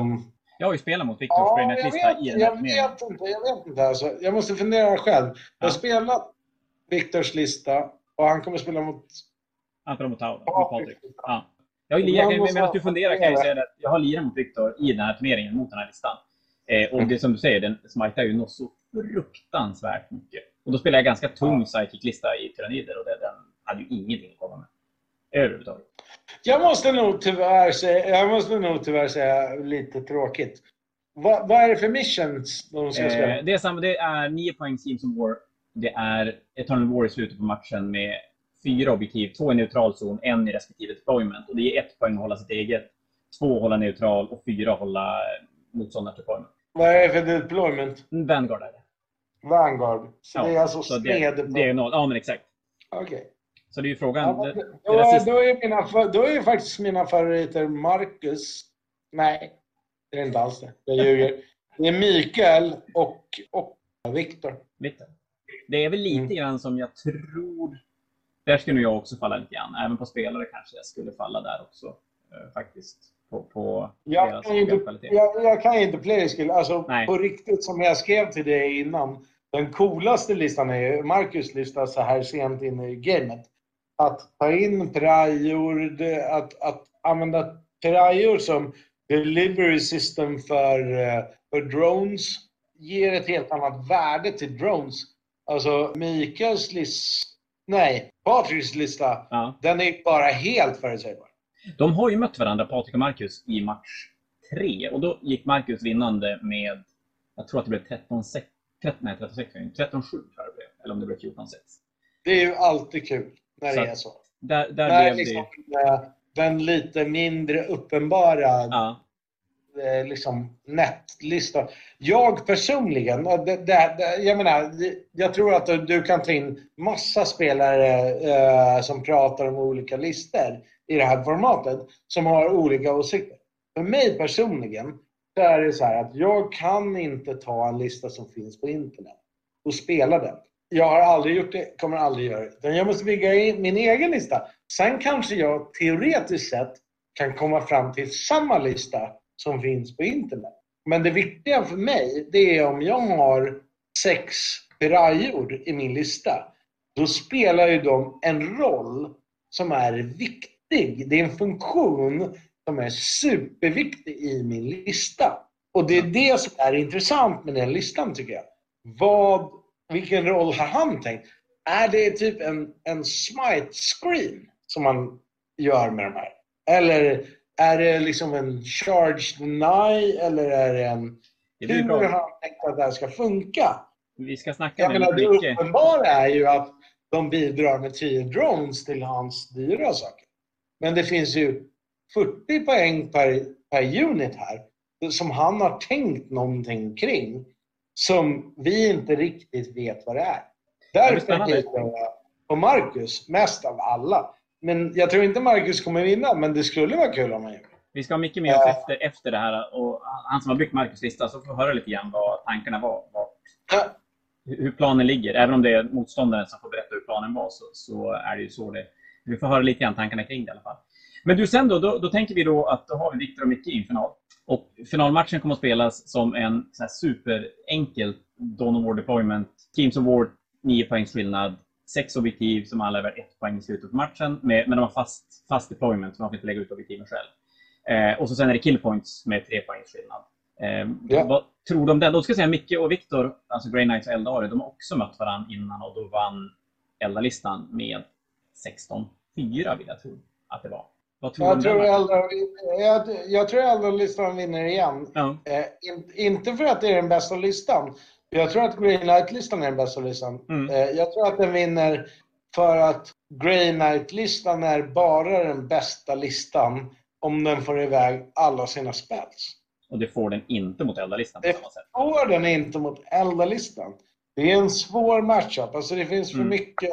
G: Jag har ju spelat mot Viktors
F: Ja,
G: ja,
F: jag
G: lista
F: vet,
G: i den
F: jag vet inte. Jag vet inte alltså. Jag måste fundera själv. Jag
G: Ja.
F: har spelat Viktors lista och han kommer spela mot
G: mot Tau. mot
F: Patrik.
G: Ja. Jag, jag, jag, medan du funderar kan jag säga att jag har lirat mot Viktor i den här turneringen, mot den här listan. Eh, och det som du säger, den smitar ju något så fruktansvärt mycket. Och då spelar jag ganska tung psychic-lista i Tyranider och det, den hade ju ingenting att komma med. Överhuvudtaget.
F: Jag måste nog tyvärr säga, jag måste nog tyvärr säga lite tråkigt. Vad, vad är det för missions de ska spela?
G: Eh, det, är samma, det är 9 poäng Teams of War. Det är Eternal War i slutet på matchen med fyra objektiv. Två i neutral zon, en i respektive deployment. Och det är ett poäng att hålla sitt eget, två att hålla neutral och fyra att hålla motståndarens deployment.
F: Vad är det för deployment?
G: Vanguard är det.
F: Vanguard. Så
G: Ja,
F: det är alltså
G: Så det,
F: sned
G: det är noll. Ja, men exakt.
F: Okej.
G: Så det är ju frågan.
F: Ja,
G: det,
F: men
G: det
F: då, är, då, är mina, då är faktiskt mina favoriter Marcus. Nej, det är inte alls det. Jag ljuger. Det är Mikael och, och Viktor.
G: Det är väl lite
F: Mm.
G: grann som jag tror... Där skulle jag också falla lite grann. Även på spelare kanske jag skulle falla där också. Eh, faktiskt. På, på
F: Jag kan, inte, jag, jag kan inte playskill. Alltså
G: Nej.
F: på riktigt som jag skrev till dig innan. Den coolaste listan är Marcus lista så här sent in i gamet. Att ta in Prajor, att, att använda Prajor som delivery system för, eh, för drones ger ett helt annat värde till drones. Alltså Mikaels lista, nej, Patriks lista,
G: Ja.
F: den är bara helt förutsägbar.
G: De har ju mött varandra, Patrik och Marcus, i match tre. Och då gick Marcus vinnande med, jag tror att det blev 13-6. 13, nej, 13-6, 13-7 tror jag det blev. Eller om det blev 14-6.
F: Det är ju alltid kul när
G: Så
F: det är så.
G: Där, där
F: När
G: blev
F: liksom,
G: det...
F: eh, den lite mindre uppenbara
G: Ja.
F: eh, liksom, nätlista. Jag personligen, det, det, jag menar, jag tror att du, du kan ta in massa spelare eh, som pratar om olika listor i det här formatet som har olika åsikter. För mig personligen så är det så här att jag kan inte ta en lista som finns på internet och spela den. Jag har aldrig gjort det, kommer aldrig göra det. Jag måste bygga in min egen lista. Sen kanske jag teoretiskt sett kan komma fram till samma lista som finns på internet. Men det viktiga för mig, det är om jag har sex pirajor i min lista. Då spelar ju de en roll som är viktig. Det är en funktion som är superviktig i min lista. Och det är det som är intressant med den listan tycker jag. Vad, vilken roll har han tänkt? Är det typ en, en smite screen som man gör med de här? Eller är det liksom en charge deny eller är det en...
G: Det
F: Hur har han tänkt att det här ska funka?
G: Vi ska snacka
F: Jag menar,
G: väldigt
F: det
G: mycket.
F: uppenbara är ju att de bidrar med 10 drones till hans dyra saker. Men det finns ju 40 poäng per, per unit här som han har tänkt någonting kring som vi inte riktigt vet vad det är. Därför hejar jag på Marcus mest av alla. Men jag tror inte Marcus kommer vinna, men det skulle vara kul om han gjorde.
G: Vi ska ha mycket med oss
F: Ja.
G: efter, efter det här. Och han som har byggt Marcus lista, så får vi höra lite grann vad tankarna var. Vad,
F: Ja.
G: hur planen ligger. Även om det är motståndaren som får berätta hur planen var, så, så är det ju så det Vi får höra lite grann tankarna kring det i alla fall. Men du, sen då, då, då tänker vi då att då har vi Viktor och Micke i en final. Och finalmatchen kommer att spelas som en sån här superenkel Dawn of War deployment. Teams of War, 9 poängs skillnad.
E: sex objektiv som alla är värda ett poäng i slutet på matchen. Med, men de har fast, fast deployment, så man får inte lägga ut objektiven själv. Eh, och så sen är det killpoints med tre poängs skillnad. Eh,
F: Ja.
E: Vad tror du om det? Då ska jag säga Micke och Viktor, alltså Grey Knights och Eldari, de har också mött varandra innan och då vann Elda-listan med 16-4 vill jag tro att det var. Vad tror
F: Jag tror? Eldar, jag, jag tror Eldar-listan vinner igen.
E: Ja.
F: Eh, in, inte för att det är den bästa listan. Jag tror att Grey Knight-listan är den bästa listan.
E: Mm.
F: Eh, jag tror att den vinner för att Grey Knight-listan är bara den bästa listan om den får iväg alla sina spells.
E: Och det får den inte mot Elda-listan på
F: Det
E: samma sätt.
F: får den inte mot Elda-listan. Det är en svår matchup. Alltså det finns för
E: Mm.
F: mycket.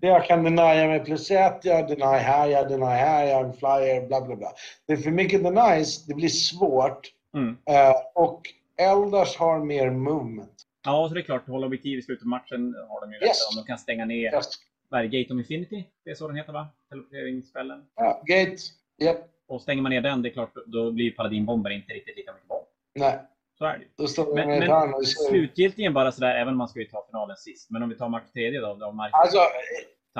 F: Jag kan denia med plus ett, jag deny här, jag deny här, jag är en flyer, bla bla bla. Det är för mycket denies, det blir svårt.
E: Mm.
F: Eh, och Eldars har mer movement.
E: Ja, så det är klart. Hålla objektiv i slutet av matchen har de ju
F: Yes.
E: lättare om. De kan stänga ner
F: Yes.
E: vad är det, Gate of Infinity. Det är så den heter va? Teleporteringsspellen.
F: Ja, gate. Japp.
E: Och stänger man ner den, det är klart, då blir Paladinbomber inte riktigt lika mycket bomb.
F: Nej,
E: Så är det
F: då står
E: Men, men
F: ser-
E: slutgiltigen bara sådär, även om man ska ju ta finalen sist. Men om vi tar match tredje då, då Marcus
F: Alltså,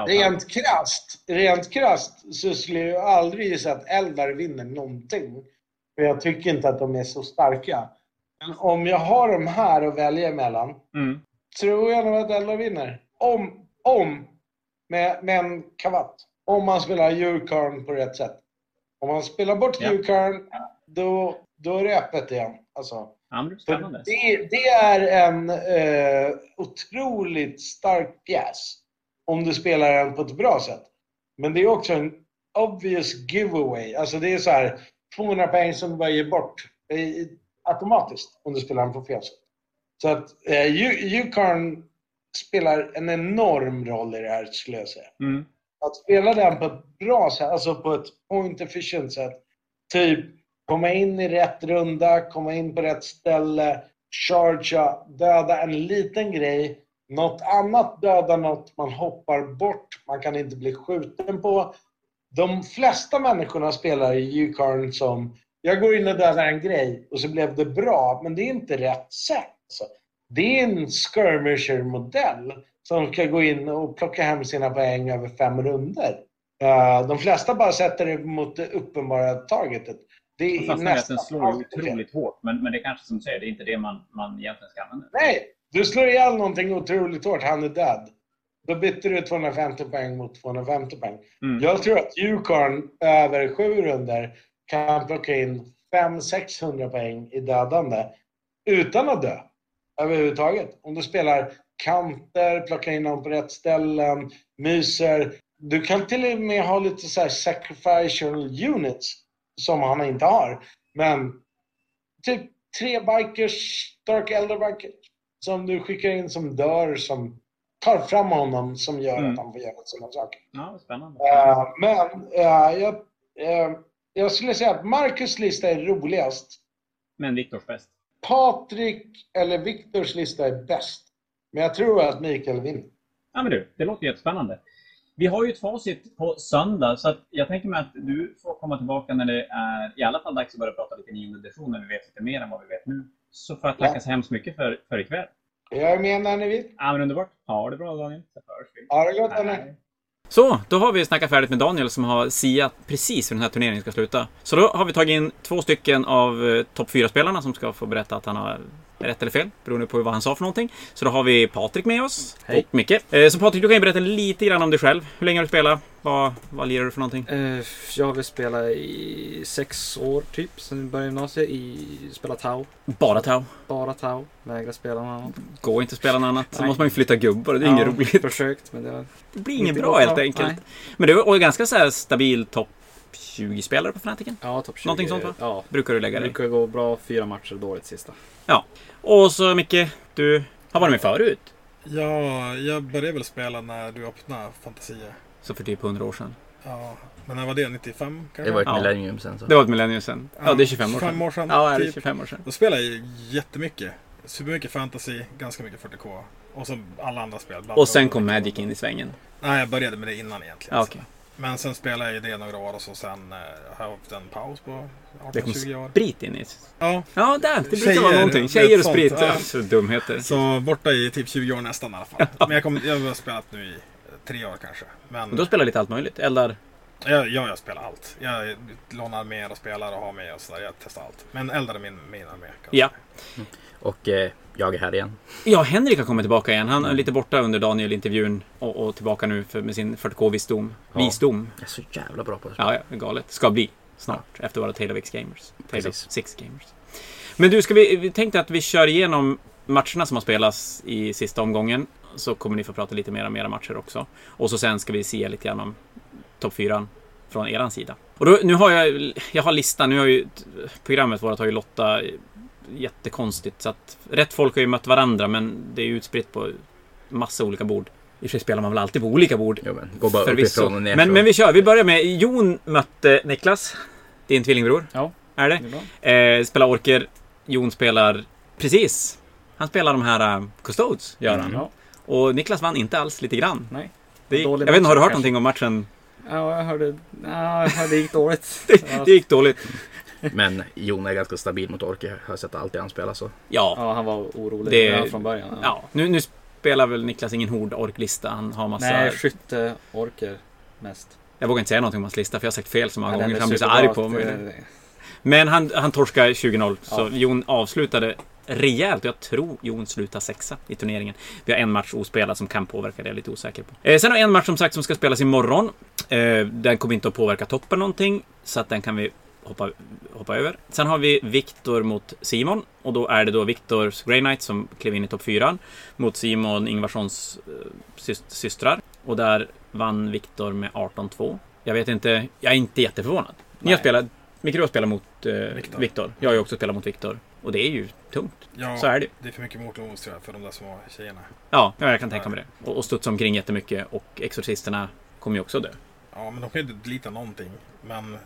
F: rent krasst, rent krasst så skulle jag aldrig gissa att Eldar vinner någonting. För jag tycker inte att de är så starka. Men om jag har de här att välja emellan
E: Mm.
F: tror jag nog att Eldar vinner. Om, om, med, med en kavatt. Om man spelar Djurkarn på rätt sätt. Om man spelar bort
E: Ja.
F: Djurkarn, då, då är det öppet igen. Alltså.
E: Ja, det
F: det, det är en eh, otroligt stark pjäs. Om du spelar den på ett bra sätt. Men det är också en obvious giveaway. Alltså det är så här 200 poäng som du bara ger bort eh, automatiskt om du spelar den på fel sätt. Så att eh, U- Ucarn spelar en enorm roll i det här skulle jag säga.
E: Mm.
F: Att spela den på ett bra sätt, alltså på ett point efficient sätt. Typ komma in i rätt runda, komma in på rätt ställe, chargea, döda en liten grej. Något annat dödar något man hoppar bort, man kan inte bli skjuten på. De flesta människorna spelar i Ucarn som jag går in och dödar en grej och så blev det bra, men det är inte rätt sätt. Alltså, det är en skirmisher-modell som ska gå in och plocka hem sina poäng över fem runder. Eh, de flesta bara sätter det mot det uppenbara targetet. Det är
E: fastän att den
F: nästan
E: slår otroligt hårt. Men, men det är kanske som du säger, det är inte det man, man egentligen ska använda.
F: Nej, du slår ihjäl någonting otroligt hårt, han är död. Då byter du 250 poäng mot 250 poäng.
E: Mm.
F: Jag tror att Ucarn över sju runder kan plocka in 500-600 poäng i dödande utan att dö överhuvudtaget. Om du spelar kanter, plockar in dem på rätt ställen, myser. Du kan till och med ha lite så här sacrificial units som han inte har. Men typ tre bikers, Dark Elder bikers, som du skickar in som dör, som tar fram honom, som gör
E: Mm.
F: att han får göra sådana saker.
E: Ja, spännande.
F: Eh, men eh, jag, eh, jag skulle säga att Marcus lista är roligast.
E: Men Viktors bäst.
F: Patrik eller Viktors lista är bäst. Men jag tror att Mikael vinner.
E: Ja, men du, det låter jättespännande. Vi har ju ett facit på söndag, så jag tänker mig att du får komma tillbaka när det är i alla fall dags att börja prata lite nionde när vi vet lite mer än vad vi vet nu. Så får jag tacka
F: Ja.
E: så hemskt mycket för, för ikväll.
F: Jag är med när ni vill.
E: Ja, men underbart. Ha det bra Daniel, så hörs vi.
F: Ha det gott.
E: Hej.
G: Så, då har vi snackat färdigt med Daniel som har siat precis hur den här turneringen ska sluta. Så då har vi tagit in två stycken av eh, topp 4-spelarna som ska få berätta att han har rätt eller fel, beroende på vad han sa för någonting. Så då har vi Patrik med oss
H: Hej.
G: och Micke. Eh, Så Patrik, du kan ju berätta lite grann om dig själv. Hur länge har du spelat? Vad, vad lirar du för någonting?
H: Eh, Jag har väl spelat i sex år typ, sen jag började gymnasiet. I, spelat Tau.
G: Bara Tau.
H: Bara Tau. Vägrar spela något annat.
G: Går inte att spela något annat. Så
H: Nej.
G: måste man ju flytta gubbar det är inget roligt.
H: försökt, men det var...
G: Det blir inget bra helt enkelt.
H: Nej.
G: Men du är ganska så här stabil topp 20-spelare på Fanatiken.
H: Ja, topp 20.
G: Någonting sånt, va?
H: Ja.
G: Brukar du lägga
H: Det
G: dig.
H: brukar gå bra fyra matcher, dåligt sista.
G: Och så Micke, du har varit med förut.
I: Ja, jag började väl spela när du öppnade Fantasia.
G: Så för typ 100 år sedan.
I: Ja, men när var det? 95 kanske?
A: Det var ett
G: Ja.
A: millennium sen så.
G: Det var ett millennium sedan. Ja, det är 25 år sedan.
I: 25 år sedan.
G: Ja, är det
I: typ.
G: 25 år sedan.
I: Då spelade jag ju jättemycket. Supermycket fantasy, ganska mycket 40K. Och så alla andra spel.
G: Och sen kom Magic in i svängen.
I: Nej, jag började med det innan egentligen.
G: Ja,
I: så. Men sen spelade jag ju det några år och så sen eh, har jag haft en paus på
G: Det kom
I: 18-20 år.
G: sprit in i.
I: Ja,
G: Ja, där! Det brukar
I: Tjejer,
G: vara någonting.
I: det
G: Tjejer och
I: sånt,
G: sprit.
I: ja.
G: Så dumheter.
I: så borta i typ 20 år nästan i alla fall. Men jag, kom, jag har spelat nu i eh, tre år kanske. Men
G: Och då spelar lite allt möjligt. Eldar.
I: jag, ja, jag spelar allt. Jag lånar med och spelar och har med och sådär. Jag testar allt. Men eldar är min, min armé. kan
G: Ja.
I: jag
A: Och eh, jag är här igen.
G: Ja, Henrik har kommit tillbaka igen. Han är lite borta under Daniel-intervjun och, och tillbaka nu för, med sin 40k-visdom.
A: Ja.
G: Visdom.
A: Jag är så jävla bra på det.
G: Ja, ja, galet. Ska bli snart. Efter våra Tale of X Gamers. Tale
A: Precis.
G: of Six Gamers. Men du, ska vi, vi tänkte att vi kör igenom matcherna som har spelats i sista omgången. Så kommer ni få prata lite mer om era matcher också. Och så sen ska vi se lite grann om topp 4 från eran sida. Och då, nu har jag, jag har listan, nu har ju programmet vårt har ju Lotta jättekonstigt. Så att rätt folk har ju mött varandra men det är ju utspritt på massa olika bord. I och för sig spelar man väl alltid på olika bord.
A: Jo, men, gå bara
G: Förvisso.
A: uppifrån och ner.
G: Men, men vi kör. Vi börjar med Jon mötte Niklas. Din tvillingbror.
H: Ja.
G: Är det?
H: Det är.
G: Eh, spelar orker. Jon spelar... Precis. Han spelar de här uh, Custodes, gör han.
H: Ja.
G: Och Niklas vann inte alls lite grann.
H: Nej.
G: Det gick, jag vet inte, har du hört
H: kanske.
G: någonting om matchen?
H: Ja, jag hörde... Ja, jag hörde det gick dåligt.
G: Det, det gick dåligt.
A: Men Jon är ganska stabil mot Orke. Jag har sett alltid han spelar så.
G: Ja.
H: Ja, han var orolig
G: Det-
H: från början.
G: ja. Nu, nu spelar väl Niklas ingen hård orklista. Han har massa...
H: Nej, skytte orker mest.
G: Jag vågar inte säga någonting om hans lista för jag har sagt fel så många
H: Ja,
G: gånger så han blir så arg på mig.
H: eh,
G: Men han, han torskar 20-0. Så
H: Ja.
G: Jon avslutade rejält. Jag tror Jon slutar sexa i turneringen. Vi har en match ospelad som kan påverka det. Jag är lite osäker på. Eh, sen har vi en match som sagt som ska spelas imorgon. Eh, den kommer inte att påverka toppen någonting. Så att den kan vi hoppa, hoppa över. Sen har vi Viktor mot Simon. Och då är det då Viktors Grey Knight som klev in i topp 4. Mot Simon Ingvarssons eh, sys- systrar. Och där vann Viktor med 18-2. Jag vet inte, jag är inte jätteförvånad. Ni har spelat, Mikro har spelat mot eh,
I: Viktor.
G: Jag har ju också spelat mot Viktor. Och det är ju tungt.
I: Ja,
G: Så är det
I: det är för mycket jag för de där små tjejerna.
G: Ja, ja, jag kan tänka mig det. Och, och studsa omkring jättemycket. Och Exorcisterna kommer ju också dö.
I: Ja, men de kan ju inte delita någonting. Men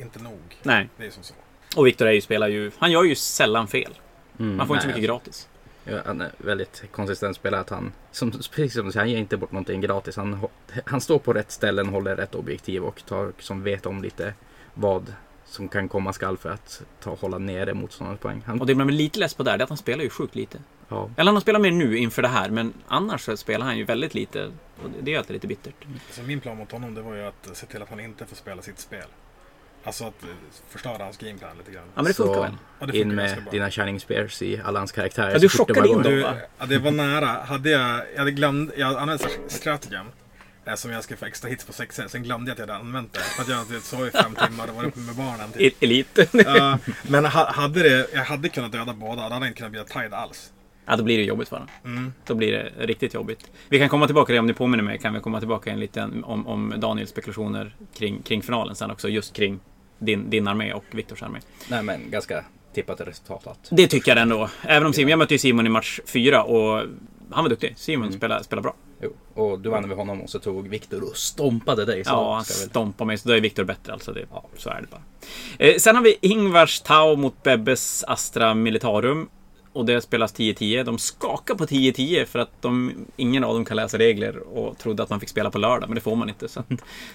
I: inte nog.
G: Nej.
I: Det är som så.
G: Och Viktor är ju, spelar ju... Han gör ju sällan fel.
A: Mm,
G: Man får inte så
A: nej,
G: mycket gratis.
A: Ja, han är väldigt konsistent spelare. Att han, som, precis som du säger, han ger inte bort någonting gratis. Han, han står på rätt ställen, håller rätt objektiv och tar, som vet om lite vad som kan komma skall för att ta, hålla nere motståndarens poäng. Han,
G: Och det man blir lite less på där, det är att han spelar ju sjukt lite.
A: ja,
G: Eller han har spelat mer nu inför det här, men annars så spelar han ju väldigt lite. Och det är alltid lite bittert.
I: Så min plan mot honom det var ju att se till att han inte får spela sitt spel. Alltså att eh, förstöra hans gameplan lite grann.
G: Ja, men det funkar
A: så
G: väl?
I: Ja, det
A: in
I: funkar
A: med
I: ganska bra.
A: dina Shining Spears i alla hans karaktärer.
G: Ja, du chockade in dem. Va?
I: ja, det var nära. Hade jag, jag hade glömt, jag använde strategem. eh, Som jag skulle få extra hits på 6 Sen glömde jag att jag hade använt det. För att jag sov i fem timmar och var uppe med barnen. Typ.
G: Elit.
I: Ja, men ha, hade det, jag hade kunnat döda båda. Då hade jag inte kunnat bli tied alls.
G: Ja, då blir det jobbigt för honom.
I: Mm.
G: Då blir det riktigt jobbigt. Vi kan komma tillbaka till det om ni påminner mig. Kan vi komma tillbaka en liten om, om Daniels spekulationer kring, kring finalen sen också. Just kring din, din armé och Viktors armé.
A: Nej men ganska tippat resultat. Att.
G: Det tycker jag ändå. Även om Simon, jag mötte ju Simon i match fyra och han var duktig. Simon
A: Mm.
G: spelar, spelar bra.
A: Jo, och du vann över honom och så tog Viktor och stompade dig. Så
G: Ja, han stompar mig. Så då är Viktor bättre alltså. Det,
A: Ja.
G: Så är det bara. Eh, sen har vi Ingvars Tau mot Bebbes Astra Militarum. Och det spelas 10-10. De skakar på 10-10 för att de, ingen av dem kan läsa regler och trodde att man fick spela på lördag, men det får man inte. Så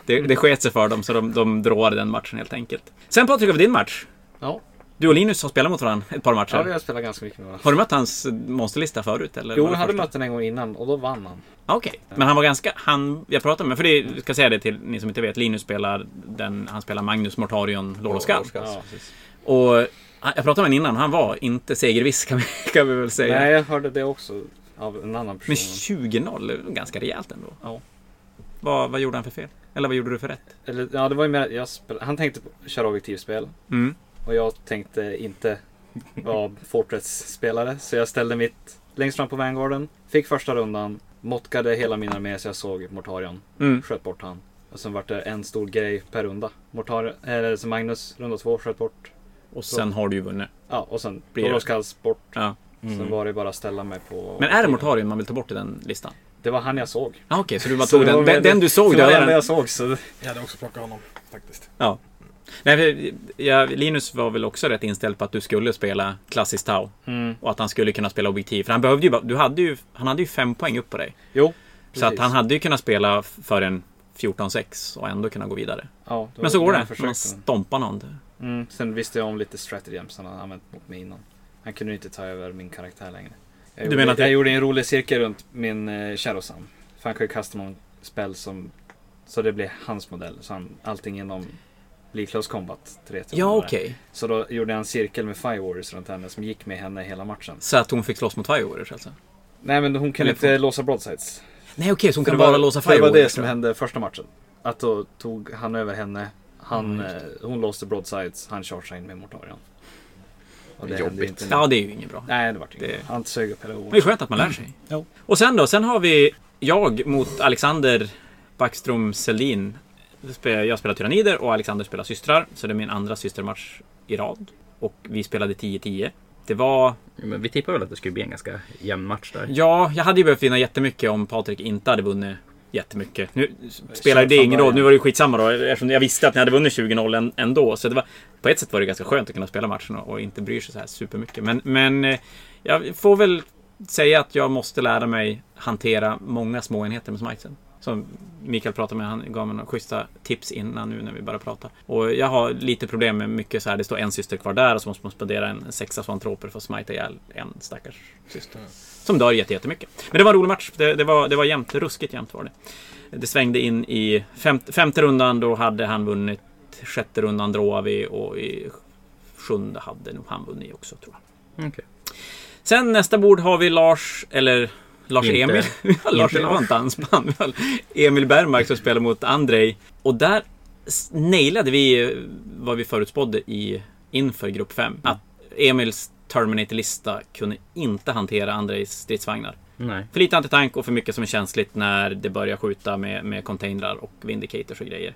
G: det, det sket sig för dem, så de, de dråade den matchen helt enkelt. Sen Patrik, över din match.
H: Ja.
G: Du och Linus har spelat mot varandra ett par matcher.
H: ja, vi har spelat ganska mycket med varandra.
G: Har du mött hans monsterlista förut? Eller
H: Jo, jag hade mött den en gång innan och då vann han.
G: Okej, men han var ganska... Han, jag pratade med, för det ska säga det till ni som inte vet. Linus spelar den, han spelar Magnus Mortarion Loroskall.
H: Ja.
G: Och jag pratade med honom innan, han var inte segerviss kan vi, kan vi väl säga.
H: Nej, jag hörde det också av en annan
G: Men
H: person.
G: 20-0 är ganska rejält ändå.
H: Ja.
G: Vad, vad gjorde han för fel? Eller vad gjorde du för rätt?
H: Eller, ja, det var ju mer, jag spel, han tänkte köra objektivspel
G: Mm.
H: och jag tänkte inte vara Fortress-spelare. Så jag ställde mitt längst fram på Vanguarden, fick första rundan, motkade hela min armé så jag såg Mortarion,
G: Mm.
H: sköt bort han. Och sen vart det en stor grej per runda. Mortar, eller så Magnus, runda två, sköt bort.
G: Och sen har du ju vunnit.
H: Ja, och sen
G: Blir det.
H: Loroskalls bort.
G: Ja.
H: Sen var det bara att ställa mig på...
G: Men är det Mortarion man vill ta bort i den listan?
H: Det var han jag såg.
G: Ah, Okej, så du bara
H: Så
G: tog
H: var
G: den, den, den du såg
H: Det var
G: döda
H: det enda
G: den?
H: jag såg så...
I: Jag hade också plockat honom faktiskt.
G: Ja. Nej, för, ja, Linus var väl också rätt inställd på att du skulle spela klassiskt Tau.
H: Mm.
G: Och att han skulle kunna spela objektiv. För han behövde ju du hade ju, han hade ju fem poäng upp på dig.
H: Jo,
G: Så att
H: precis.
G: han hade ju kunnat spela för en 14-6 och ändå kunna gå vidare.
H: Ja, då-
G: Men så går det. Man stompar någon.
H: Mm, sen visste jag om lite stratagems han hade använt mot mig innan. Han kunde inte ta över min karaktär längre. Jag
G: Du
H: gjorde,
G: menar att det-
H: jag gjorde en rolig cirkel runt min eh, Shadowsam. För han kan ju custom en spel som... Så det blir hans modell. Så han, allting inom blir close combat. 3
G: Ja, okej.
H: Så då gjorde jag en cirkel med Fire Warriors runt henne som gick med henne hela matchen.
G: Så att hon fick slåss mot Fire Warriors alltså?
H: Nej men hon kunde inte låsa broadsides.
G: Nej, okej, så hon kunde bara låsa Fire
H: Det var det
G: Warriors,
H: som
G: då.
H: hände första matchen. Att då tog han över henne. Han,
G: Mm,
H: eh, hon låste broadsides, han chargeade in med Mortarion. Och det
G: Jobbigt.
H: inte.
G: Ja, det är ju inget bra.
H: Nej, det vart
G: Det-
H: inget. Han sög upp hela
G: Men det är skönt att man lär sig.
H: Jo.
G: Och sen då? Sen har vi jag mot Alexander Backström Seldin. Jag spelar Tyrannider och Alexander spelar systrar. Så det är min andra systermatch i rad. Och vi spelade 10-10. Det var...
A: Men vi tippade väl att det skulle bli en ganska jämn match där.
G: Ja, jag hade ju behövt vinna jättemycket om Patrik inte hade vunnit jättemycket. Nu spelar det ingen roll. Nu var det ju skitsamma då eftersom jag visste att ni hade vunnit 20-0 än- ändå. Så det var, på ett sätt var det ganska skönt att kunna spela matchen och, inte bry sig så här supermycket. Men, men eh, jag får väl säga att jag måste lära mig hantera många små enheter med smiten. Som Mikael pratade med, han gav mig några schyssta tips innan nu när vi började prata. Och jag har lite problem med mycket så här, det står en syster kvar där och så måste man spendera en sexa svantroper för att smita ihjäl en stackars syster. Som dör jätte- jättemycket. Men det var en rolig match. Det, det, var, det var jämnt, ruskigt jämnt var det. Det svängde in i femt, femte rundan, då hade han vunnit. Sjätte rundan dråade vi och i sjunde hade nog han vunnit också tror jag.
A: Okej.
G: Sen nästa bord har vi Lars, eller Lars
A: Inte-
G: Emil. Lars
A: inte
G: det var en dansband. Emil Bergmark som spelar mot Andrei. Och där nailade vi vad vi förutspådde i, inför grupp 5. Att Emils Terminator-lista kunde inte hantera Andrejs stridsvagnar.
A: Nej.
G: För lite antitank och för mycket som är känsligt när det börjar skjuta med, med containrar och vindicators och grejer.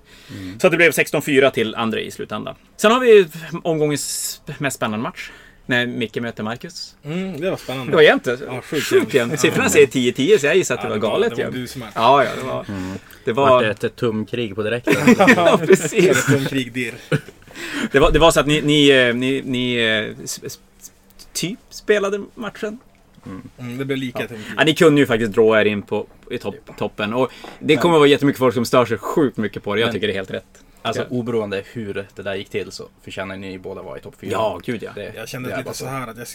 G: Så att det blev 16-4 till Andrei i slutändan. Sen har vi omgångens mest spännande match. När Micke möter Marcus.
I: Mm, det var spännande.
G: Det var jämnt.
I: Ja, sjukt jämnt.
G: Siffrorna säger 10-10 så jag gissar att
I: Ja,
G: det var galet
I: Det var du som.
G: Ja, ja, det var... Det
A: Vart
G: var...
A: det ett tumkrig på direkten?
G: Ja, precis.
I: Eller krig dirr.
G: Det var, det var så att ni, ni, eh, ni, ni eh, typ spelade matchen.
I: Mm, det blev lika tungt.
G: Ja, ni kunde ju faktiskt dra er in på, i topp, toppen. Och det kommer att vara jättemycket folk som stör sig sjukt mycket på det. Jag
A: Men-
G: tycker det är helt rätt.
A: Alltså oberoende hur det där gick till så förtjänar ni båda vara i topp fyra.
G: Ja, gud ja.
A: Det,
I: Jag kände
A: det
I: lite så här att jag,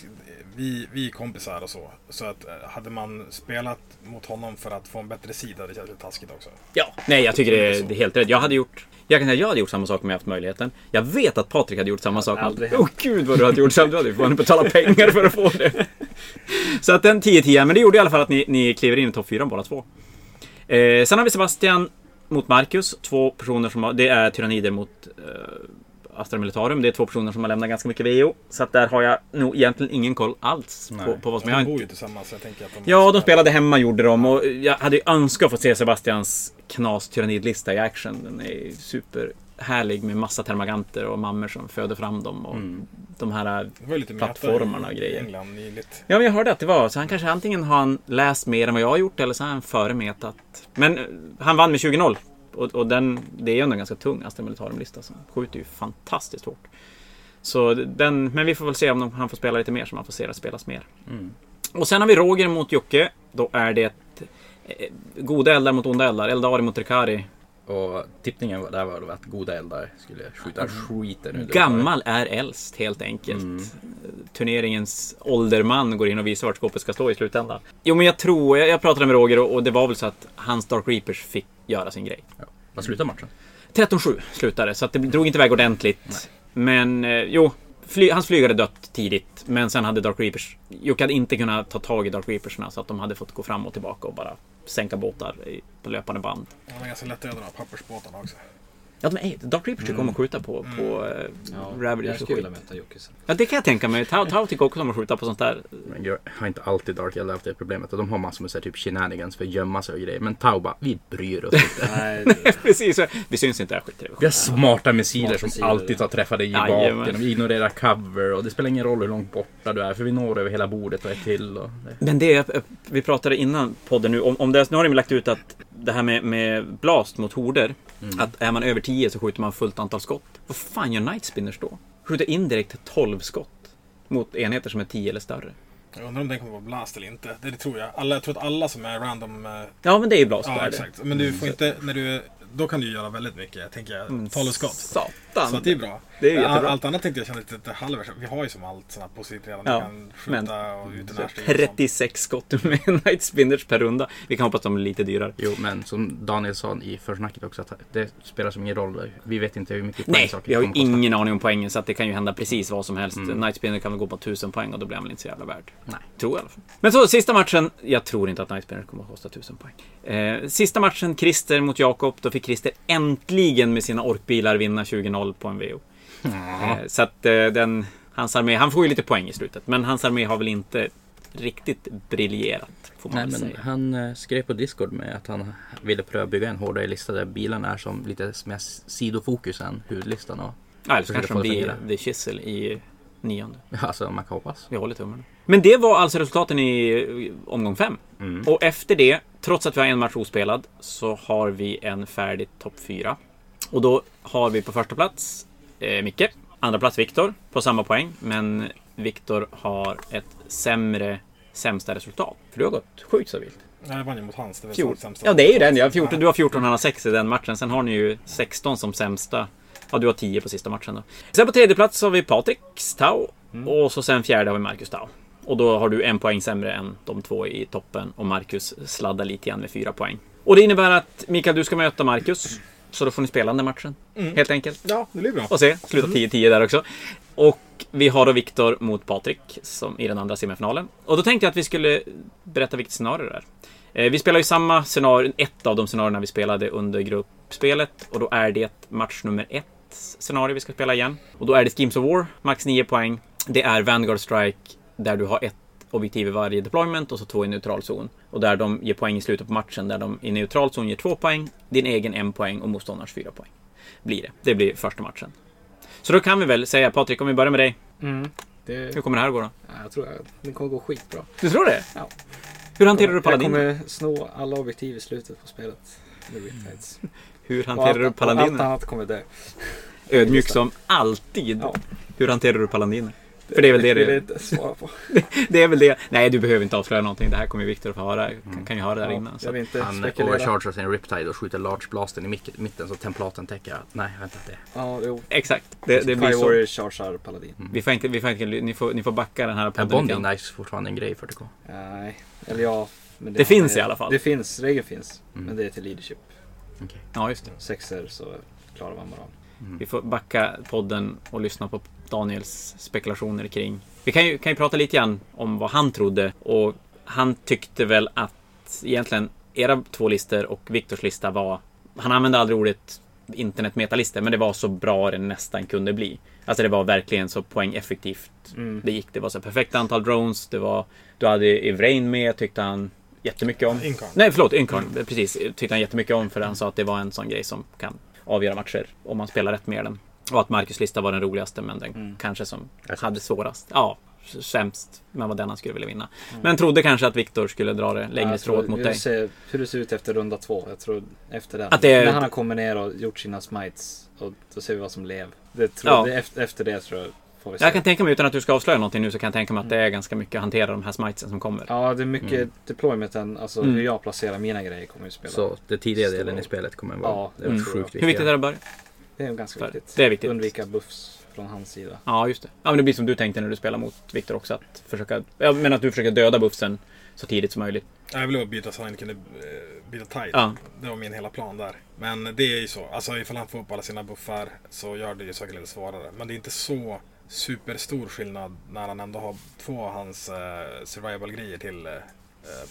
I: vi, vi är kompisar och så. Så att eh, hade man spelat mot honom för att få en bättre sida hade det känts lite taskigt också.
G: Ja, nej jag tycker det är, det är helt rätt. Jag hade gjort... Jag kan säga jag hade gjort samma sak om jag haft möjligheten. Jag vet att Patrik hade gjort samma sak.
H: aldrig
G: Åh gud vad du hade gjort samma. Du hade ju fan betala pengar för att få det. Så att den 10-10, men det gjorde i alla fall att ni, ni kliver in i topp 4 båda två. Eh, sen har vi Sebastian mot Marcus. Två personer som har, det är tyrannider mot eh, Astra Militarum. Det är två personer som har lämnat ganska mycket VO. Så att där har jag nog egentligen ingen koll alls på,
A: Nej.
G: på vad som
I: De
G: jag
I: bor ju tillsammans jag tänker att de...
G: Ja, de spelade hemma gjorde de och jag hade ju önskat att få se Sebastians knas tyrannidlista i action. Den är ju superhärlig med massa termaganter och mammor som föder fram dem och
A: Mm.
G: de här
I: meta
G: plattformarna och grejer.
I: England.
G: Ja, men jag hörde att det var så. Han kanske antingen har han läst mer än vad jag har gjort eller så har han före metat. Men eh, han vann med 20-0. Och, och den, det är ju ändå en ganska tung Astra Militarum-lista som skjuter ju fantastiskt hårt. Så den, men vi får väl se om de, han får spela lite mer så man får se det spelas mer.
A: Mm.
G: Och sen har vi Roger mot Jocke. Då är det eh, goda eldar mot onda eldar. Eldari mot Rekari.
A: Och tippningen där var att goda eldar skulle skjuta skiten ur
G: Gammal är äldst helt enkelt.
A: Mm.
G: Turneringens ålderman går in och visar vart skåpet ska stå i slutändan. Jo men jag tror, jag, jag pratade med Roger och, och det var väl så att hans Dark Reapers fick göra sin grej.
A: Ja. Vad slutar matchen?
G: 13-7 slutade så att det drog inte iväg ordentligt. Men eh, jo, fly, hans flyg hade dött tidigt. Men sen hade Dark Reapers... Jocke hade inte kunnat ta tag i Dark Reapersna så att de hade fått gå fram och tillbaka och bara sänka båtar i, på löpande band.
I: De var ganska lätta att göra de här pappersbåtarna också.
G: Ja, de är, Dark Reapers tycker om att skjuta på, på eh,
H: Ja,
G: Ravagers
H: jag
G: och
H: skulle vilja
G: skit.
H: möta Jocke sen.
G: Ja, det kan jag tänka mig. Tau, Tau tycker också om att skjuta på sånt där.
A: Men jag har inte alltid Dark Eldar haft det problemet. Och de har massor med så här, typ shenanigans för att gömma sig och grejer. Men Tau bara, vi bryr oss inte.
H: Nej,
G: Precis, vi syns inte. Jag skiter i det.
A: Vi har smarta missiler
H: Smarta
A: som
H: missiler,
A: alltid tar träffa dig i baken. Vi ignorerar cover och det spelar ingen roll hur långt borta du är. För vi når över hela bordet och ett till. Och det.
G: Men det, vi pratade innan podden nu, om, om det, nu har de lagt ut att det här med, med blast mot horder, att är man över 10 så skjuter man fullt antal skott. Vad fan gör Night Spinners då? Skjuter indirekt 12 skott mot enheter som är 10 eller större.
I: Jag undrar om den kommer vara blast eller inte. Det, det tror jag. Alla, jag tror att alla som är random... eh,
G: Ja, men det är ju blast.
I: Ja, exakt. Men du får inte... När du, då kan du göra väldigt mycket, tänker jag.
G: Mm,
I: Tal och
G: Satan!
I: Så att det är bra.
G: Det är
I: All-
G: jättebra.
I: Allt annat tänkte jag kände lite halvers. Vi har ju som allt sådana positivt redan.
G: Ja,
I: kan
G: men-
I: skjuta och ut närstrid och sånt.
G: 36 skott med Night Spinners per runda. Vi kan hoppas de är lite dyrare.
A: Jo, men som Daniel sa i försnacket också att det spelar som ingen roll. Vi vet inte hur mycket poäng
G: Nej,
A: saker
G: vi har ju ingen aning om poängen så att det kan ju hända precis vad som helst.
A: Mm.
G: Night Spinner kan väl gå på 1000 poäng och då blir han väl inte så jävla värd.
A: Nej.
G: Tror jag i alla fall. Men så, sista matchen. Jag tror inte att Night Spinner kommer att kosta 1000 poäng. Eh, sista matchen, Christer mot Jakob. Då fick Christer äntligen med sina orkbilar vinna 20-0 på en VO. Eh, så att eh, den... Hans armé, han får ju lite poäng i slutet, men hans armé har väl inte riktigt briljerat, får man
A: Nej, men
G: säga.
A: han eh, skrev på Discord med att han ville pröva bygga en hårdare lista där bilarna är som lite mer sidofokus än huvudlistan. Och,
G: Ja, eller så kanske de
A: det
G: blir. The Chisel i nionde.
A: alltså man kan hoppas.
G: Vi håller tummarna. Men det var alltså resultaten i omgång fem.
A: Mm.
G: Och efter det, trots att vi har en match ospelad, så har vi en färdig topp fyra. Och då har vi på första plats eh, Micke. Andra plats Viktor på samma poäng. Men Viktor har ett sämre, sämsta resultat. För du har gått sjukt så vilt.
I: Nej, jag vann ju mot hans. Det var sämsta.
G: Ja, det är ju den. Jag har 14, du har 14, han har 6 i den matchen. Sen har ni ju 16 som sämsta. Ja, du har 10 på sista matchen då. Sen på tredje plats har vi Patrik Stau. Och så sen fjärde har vi Marcus Stau. Och då har du en poäng sämre än de två i toppen. Och Marcus sladdar lite grann med fyra poäng. Och det innebär att Mikael, du ska möta Marcus. Så då får ni spela den matchen. Helt enkelt.
I: Ja, det blir bra.
G: Och se, sluta 10-10 där också. Och vi har då Viktor mot Patrik som i den andra semifinalen. Och då tänkte jag att vi skulle berätta vilket scenario det är. Eh, Vi spelar ju samma scenario, ett av de scenarierna vi spelade under gruppspelet. Och då är det match nummer ett scenario vi ska spela igen. Och då är det Schemes of War, max 9 poäng. Det är Vanguard Strike, där du har ett objektiv i varje deployment och så två i neutral zon. Och där de ger poäng i slutet på matchen, där de i neutral zon ger två poäng, din egen en poäng och motståndarens fyra poäng. Blir det. Det blir första matchen. Så då kan vi väl säga, Patrik, om vi börjar med dig.
H: Mm. Det,
G: Hur kommer det här gå då?
H: ja, jag tror att det kommer gå skitbra.
G: Du tror det?
H: Ja.
G: Hur hanterar du
H: Jag
G: paladiner?
H: kommer sno alla objektiv i slutet på spelet. Riptides.
G: Hur hanterar du
H: och Allt annat kommer dö.
G: Ödmjuk som alltid.
H: Ja.
G: Hur hanterar du paladiner? För det är väl det det
H: jag inte svara på.
G: Det är väl det. Nej, du behöver inte avslöja någonting. Det här kommer ju Viktor få höra. Kan, kan ju höra det där
H: Ja,
G: innan.
H: jag
G: Så.
H: vill inte
A: Han
H: spekulera.
A: overchargar sin Riptide och skjuter Large Blasten i mitten så templaten täcker att nej, vänta det.
H: Ja, jo.
G: Exakt. Det, det blir så.
H: Warrior chargear paladin.
G: Vi får inte, vi får inte, ni, får, ni får backa den här
A: Är
G: podden
A: Bonding
G: lite grann.
A: Knives fortfarande en grej i 40K?
H: Nej, eller ja. Men
G: Det finns i alla fall.
H: Det finns, regeln finns.
A: Mm.
H: Men det är till leadership.
G: Ja, just det.
H: Sexer så klarar man bara av.
G: Vi får backa podden och lyssna på Daniels spekulationer kring... Vi kan ju, kan ju prata lite grann om vad han trodde. Och han tyckte väl att egentligen era två listor och Viktors lista var... Han använde aldrig ordet internetmetalistor, men det var så bra det nästan kunde bli. Alltså det var verkligen så poängeffektivt
H: Mm.
G: det gick. Det var så perfekt antal drones. Det var... Du hade Evrain med, tyckte han jättemycket om.
I: Incarn.
G: Nej, förlåt. Incarn. Precis. Tyckte han jättemycket om för han sa att det var en sån grej som kan avgöra matcher om man spelar rätt med den. Och att Marcus lista var den roligaste, men den
H: Mm.
G: kanske som hade svårast. Ja, sämst. Men var den han skulle vilja vinna. Men trodde kanske att Viktor skulle dra det längre strået mot dig.
H: se hur det ser ut efter runda två. Jag tror efter den.
G: Att det är-
H: När han har kommit ner och gjort sina smites. Och då ser vi vad som lev. Det tror,
G: Ja.
H: det, efter, det tror jag får vi se.
G: Jag kan tänka mig, utan att du ska avslöja någonting nu, så kan jag tänka mig att det är ganska mycket att hantera de här smitesen som kommer.
H: Ja, det är mycket
A: Mm.
H: deploymenten. Alltså
G: Mm.
H: hur jag placerar mina grejer kommer ju spela.
A: Så det tidiga delen i spelet kommer vara
H: Ja, det
A: mm.
H: tror jag.
A: sjukt
G: Hur viktigt är det att börja?
H: Det är ganska
G: För-
H: viktigt.
G: det är viktigt.
H: Undvika buffs från hans sida.
G: Ja, just det. Ja, men det blir som du tänkte när du spelar mot Viktor också. Att försöka... Ja, men att du försöker döda buffsen så tidigt som möjligt.
I: Jag ville bara byta så han inte kunde eh, byta tight.
G: Ja.
I: Det var min hela plan där. Men det är ju så. Alltså ifall han får upp alla sina buffar så gör det ju saker lite svårare. Men det är inte så superstor skillnad när han ändå har två av hans eh, survival-grejer till eh,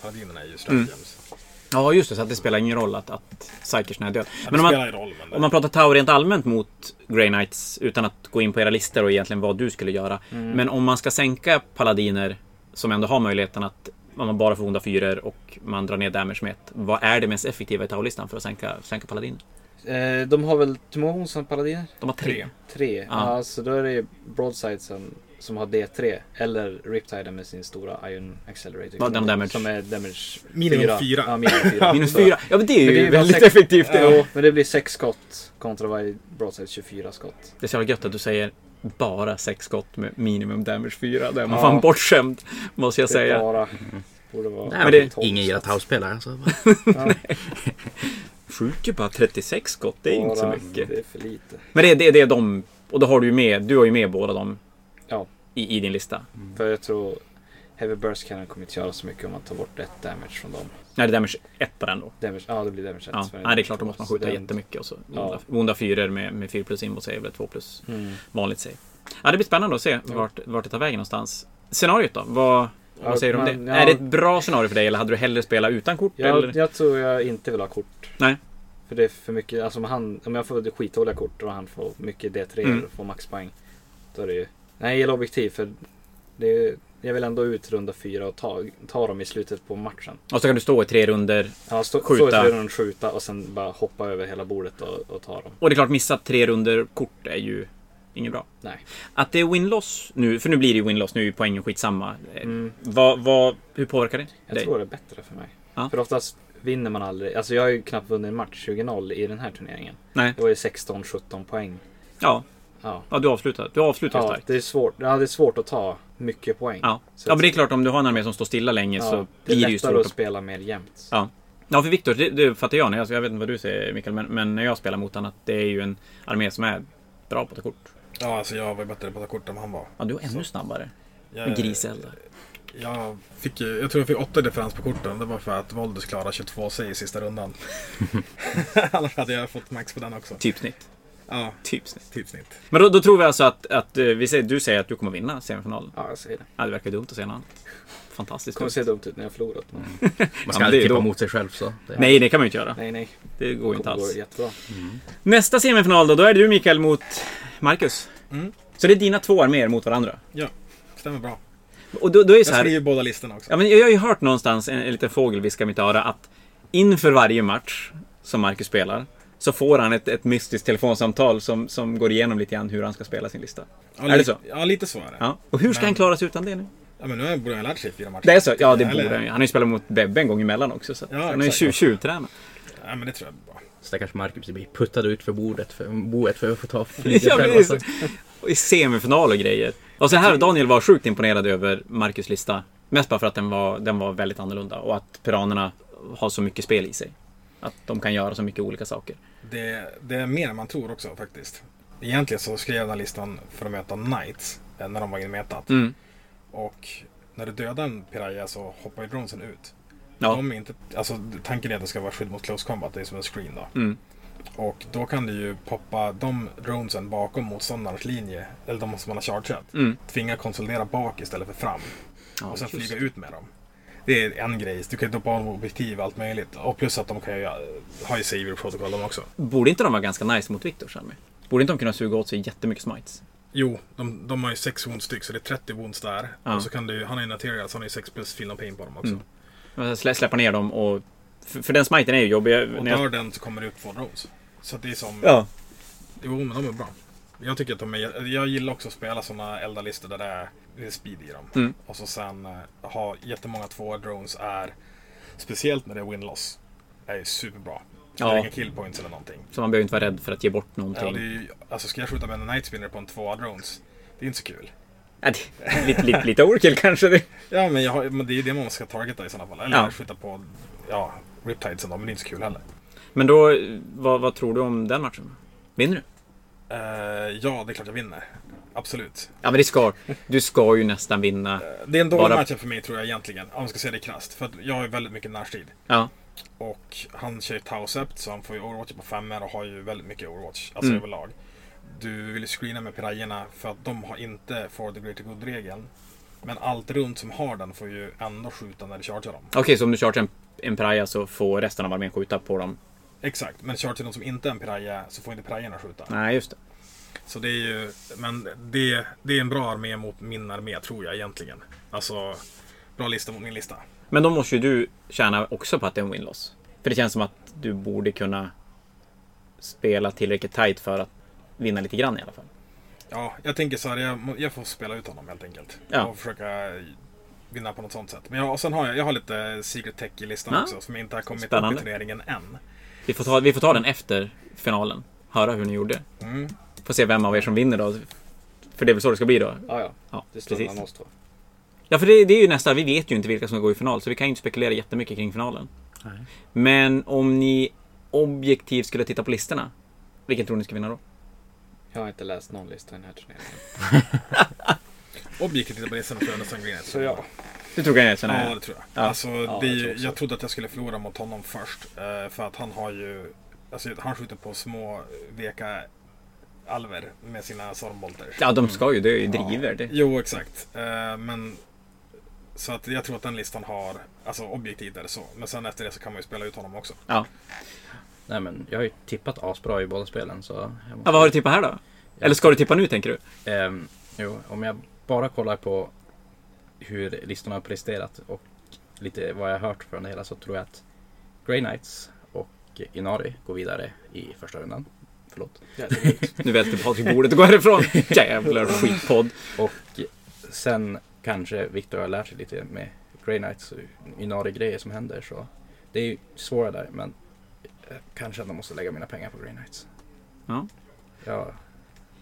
I: paladinerna i just
G: Mm.
I: Stratagems.
G: Ja, just det. Så att det spelar ingen roll att, att Psykersen är död.
I: Ja,
G: Men
I: det
G: om man,
I: roll. Men det,
G: om man pratar Tau rent allmänt mot Grey Knights utan att gå in på era listor och egentligen vad du skulle göra.
H: Mm.
G: Men om man ska sänka paladiner som ändå har möjligheten att man bara får onda fyror och man drar ner damage med ett. Vad är det mest effektiva i Tau-listan för att sänka, sänka paladiner?
H: Eh, de har väl Timon som paladiner?
G: De har tre.
I: Tre.
H: Tre.
G: Ja.
H: Ja, så då är det Broadsidesen som har D3. Eller Riptide med sin stora Iron Accelerator.
G: Vad, den damage?
H: Som är damage
I: Minimum fyra.
H: Ja, minimum fyra.
G: Minus
H: Så-
G: fyra. Ja, men det är
H: Men
G: ju
H: det är
G: väldigt
H: sex-
G: effektivt. Det,
H: Jo, men det blir sex skott kontra varje Broadside 24 skott.
G: det är så jävla gött att du säger bara sex skott med minimum damage 4. Där är man
H: Ja.
G: fan bortskämd, måste jag
H: Det är
G: säga.
H: bara... Borde vara
A: Nej,
G: men det-
A: Ingen gillar Tau-spelare. Alltså.
H: Ja.
G: skjuter ju bara 36 skott. Det är inte så mycket.
H: Det är för lite.
G: Men det, det, det är de. Och då har du ju med. Du har ju med båda dem.
H: Ja.
G: I, i din lista.
H: För jag tror Heavy Burst Cannon kommer inte göra så mycket om man tar bort ett damage från dem.
G: Nej, det är damage 1 på den då.
H: Damage, ja, det blir damage 1.
G: Ja. Nej, det är klart då måste man skjuta jättemycket. Och så
H: Ja.
G: Onda 4 med, med 4 plus inbo save eller 2 plus
H: Mm.
G: vanligt save. Ja, det blir spännande att se vart, vart det tar vägen någonstans. Scenariot då? Vad,
H: Ja,
G: vad säger du om det?
H: ja.
G: Är det ett bra scenario för dig eller hade du hellre spelat utan kort? eller?
H: Jag, jag tror jag inte vill ha kort.
G: Nej.
H: För det är för mycket, alltså om, han, om jag får skitdåliga kort och han får mycket D3
G: Mm.
H: och får maxpoäng. Då är det ju... Nej, jag gillar objektiv för det jag vill ändå ut runda fyra och ta, ta dem i slutet på matchen.
G: Och så kan du stå i tre runder
H: Ja, stå,
G: Skjuta.
H: Stå i skjuta och sen bara hoppa över hela bordet och, och ta dem.
G: Och det är klart, missa tre runder kort är ju inget bra.
H: Nej.
G: Att det är win-loss nu, för nu blir det ju win-loss, nu är ju poängen skitsamma. Eh,
H: Mm.
G: Vad, vad, hur påverkar det
H: Jag
G: dig?
H: tror det är bättre för mig.
G: Ja.
H: För oftast vinner man aldrig. Alltså jag har ju knappt vunnit en match 20-0 i den här turneringen.
G: Nej.
H: Det var ju 16-17 poäng.
G: Ja,
H: Ja.
G: ja, du avslutar. Du avslutar
H: Ja,
G: starkt.
H: det är svårt. Ja, det är svårt att ta mycket poäng.
G: Ja.
H: Så
G: ja, men det är klart om du har en armé som står stilla länge
H: Ja,
G: så
H: det är
G: blir det ju
H: lättare
G: svårt
H: att spela mer jämnt.
G: Ja. Ja, för Viktor, det, det uppfattar jag. När jag, jag vet inte vad du säger Mikael, men, men när jag spelar mot honom att det är ju en armé som är bra på att ta kort.
I: Ja, alltså jag var ju bättre på att ta kort än han var.
G: Ja, du är ännu
I: Så.
G: snabbare.
I: Jag,
G: Med griseldar.
I: Jag, fick, ju- jag tror jag fick åtta differens på korten. Det var för att Voldus klarade 22 sig i sista rundan. Annars hade jag fått max på den också.
G: Typsnitt.
I: Ja,
G: Typsnitt.
I: typsnitt.
G: Men då, då tror vi alltså att, att eh, vi säger, du säger att du kommer vinna semifinalen.
H: Ja, jag säger det.
G: Ja, det verkar dumt att säga något annat.
H: Det
G: Fantastiskt
H: kommer
G: dumt.
H: se dumt ut när jag förlorat. Men...
A: Man
G: Ja,
A: ska aldrig
G: det
A: tippa
G: då-
A: mot sig själv så. Det,
G: Nej, det kan man ju inte göra.
H: Nej, nej.
G: Det går ju inte
H: Det går
G: alls.
H: jättebra.
G: Nästa semifinal då, då är det du Mikael mot Marcus.
I: Mm.
G: Så det är dina två arméer mot varandra.
I: Stämmer bra.
G: Och då, då är det
I: Jag
G: så här,
I: skriver båda listorna också.
G: ja, men jag har ju hört någonstans en, en liten fågel viska mitt öra att inför varje match som Marcus spelar så får han ett, ett mystiskt telefonsamtal som, som går igenom lite grann hur han ska spela sin lista.
I: Ja,
G: är det så?
I: Ja, lite så är det.
G: Ja. Och hur ska
I: Men-
G: han klara sig utan det nu?
I: Ja, men nu har jag- borde jag ha lärt sig fyra matcher.
G: Det är så? Ja, det
I: Eller-
G: borde han ju. Han har ju spelat mot Bebbe en gång emellan också. Så
I: Ja,
G: han är ju tjuvtränad.
I: Ja, men det tror jag är bra.
A: Stackars Marcus blir puttad ut för bordet, för boet för att få ta flyget
G: Ja,
A: själv. Alltså.
G: Och i semifinal och grejer. Och så här, Daniel var sjukt imponerad över Marcus lista. Mest bara för att den var, den var väldigt annorlunda och att piranerna har så mycket spel i sig. Att de kan göra så mycket olika saker.
I: Det, det är mer än man tror också faktiskt. Egentligen så skrev jag den här listan för att möta Knights eh, när de var inmetat.
G: Mm.
I: Och när du dödar en piraya så hoppar ju dronesen ut.
G: Ja.
I: De är inte, alltså, tanken är att det ska vara skydd mot close combat, det är som en screen då.
G: Mm.
I: Och då kan du ju poppa de dronesen bakom motståndarens linje, eller de som man har chargeat.
G: Mm.
I: Tvinga konsolidera bak istället för fram.
G: Ja,
I: och sen
G: just.
I: flyga ut med dem. Det är en grej. Du kan doppa av objektiv och allt möjligt. Och plus att de kan ju, ha ju saver protokoll de också.
G: Borde inte de vara ganska nice mot Viktors armé? Borde inte de kunna suga åt sig jättemycket smites?
I: Jo, de, de har ju 6 wounds styck så det är 30 wounds där.
G: Ja.
I: Och så kan du, han har ju Naterial så han har ju 6 plus no pain på dem också.
G: Mm. Slä, släppa ner dem och... För, för den smiten är ju jobbig.
I: Och
G: När jag,
I: dör den så kommer det ut två drones. Så det är som...
G: ja.
I: Jo, men de är bra. Jag tycker att de är... Jag gillar också att spela sådana eldarlistor där det är, det är speed i dem.
G: Mm.
I: Och så sen eh, ha jättemånga två drones är... Speciellt när det är win-loss. Är superbra.
G: Ja.
I: det är inga kill points eller någonting.
G: Så man behöver inte vara rädd för att ge bort
I: Ja,
G: någonting.
I: det är ju, alltså ska jag skjuta med en night spinner på en tvåa drones. Det är inte så kul.
G: Ja, det, lite, lite, lite overkill kanske. Det.
I: Ja, men, har, men det är ju det man ska targeta i sådana fall. Eller
G: Ja.
I: skjuta på ja, Riptidesen då, men det är inte så kul heller.
G: Men då, vad, vad tror du om den matchen? Vinner du?
I: Eh, ja, det är klart jag vinner. Absolut.
G: Ja men det ska, du ska ju nästan vinna.
I: Eh, Det är en dålig
G: Bara-
I: match för mig tror jag egentligen. Om man ska säga det krasst. För att jag har ju väldigt mycket närstrid.
G: Ja.
I: Och han kör ju Tausept så han får ju Overwatch på femmer och har ju väldigt mycket Overwatch. Alltså
G: Mm.
I: överlag. Du vill ju screena med pirajerna för att de har inte For the Greater Good-regeln. Men allt runt som har den får ju ändå skjuta när du chargear dem.
G: Okej, så om du chargear en, en Praja så får resten av armén skjuta på dem?
I: Exakt, men chargear de som inte är en piraya så får inte pirajerna skjuta.
G: Nej, just det.
I: Så det är ju, men det, det är en bra armé mot min armé tror jag egentligen. Alltså, bra lista mot min lista.
G: Men då måste ju du tjäna också på att det är en win-loss. För det känns som att du borde kunna spela tillräckligt tight för att vinna lite grann i alla fall.
I: Ja, jag tänker så här, jag, jag får spela ut honom helt enkelt.
G: Ja.
I: Och försöka vinna på något sånt sätt. Men jag, och sen har jag, jag har lite Secret Tech i listan
G: Ja.
I: också som inte har kommit upp i turneringen än.
G: Vi får, ta, vi får ta den efter finalen. Höra hur ni gjorde.
I: Mm.
G: Får se vem av er som vinner då. För det är väl så det ska bli då?
H: Ja, ja.
G: Ja,
H: Det står
G: precis.
H: mellan oss två.
G: Ja, för det, det är ju nästa. Vi vet ju inte vilka som går i final, så vi kan ju inte spekulera jättemycket kring finalen.
A: Nej.
G: Men om ni... objektivt skulle titta på listorna, vilken tror ni ska vinna då?
H: Jag har inte läst någon lista i den här turneringen.
I: Objektivt tittar på listan för Anderson Green.
H: Så ja.
G: Du tror Green Knights
I: Ja,
G: är
I: det tror jag.
G: Ja.
I: Alltså,
H: Ja,
I: det,
H: jag
I: är ju-
H: tror
I: jag trodde att jag skulle förlora mot honom först. eh, För att han har ju... Alltså, han skjuter på små, veka alver med sina stormbolter.
G: Ja, de ska ju. Det är ju driver. Det.
I: Jo, exakt. Eh, Men... Så att jag tror att den listan har... Alltså objektivt är det så. Men sen efter det så kan man ju spela ut honom också.
A: Nej men jag har ju tippat asbra i båda spelen så... måste-
G: Ja, vad har du tippat här då? Eller ska du tippa nu, tänker du?
A: Ehm, jo, om jag bara kollar på hur listorna har presterat och lite vad jag har hört från det hela så tror jag att Grey Knights och Inari går vidare i första rundan. Förlåt.
G: Nu välter Patrik bordet och går härifrån. Jävlar skitpodd.
A: Och sen kanske Victor har lärt sig lite med Grey Knights och Inari-grejer som händer så det är ju svårare där men kanske att jag måste lägga mina pengar på Grey Knights.
G: Ja.
A: Ja,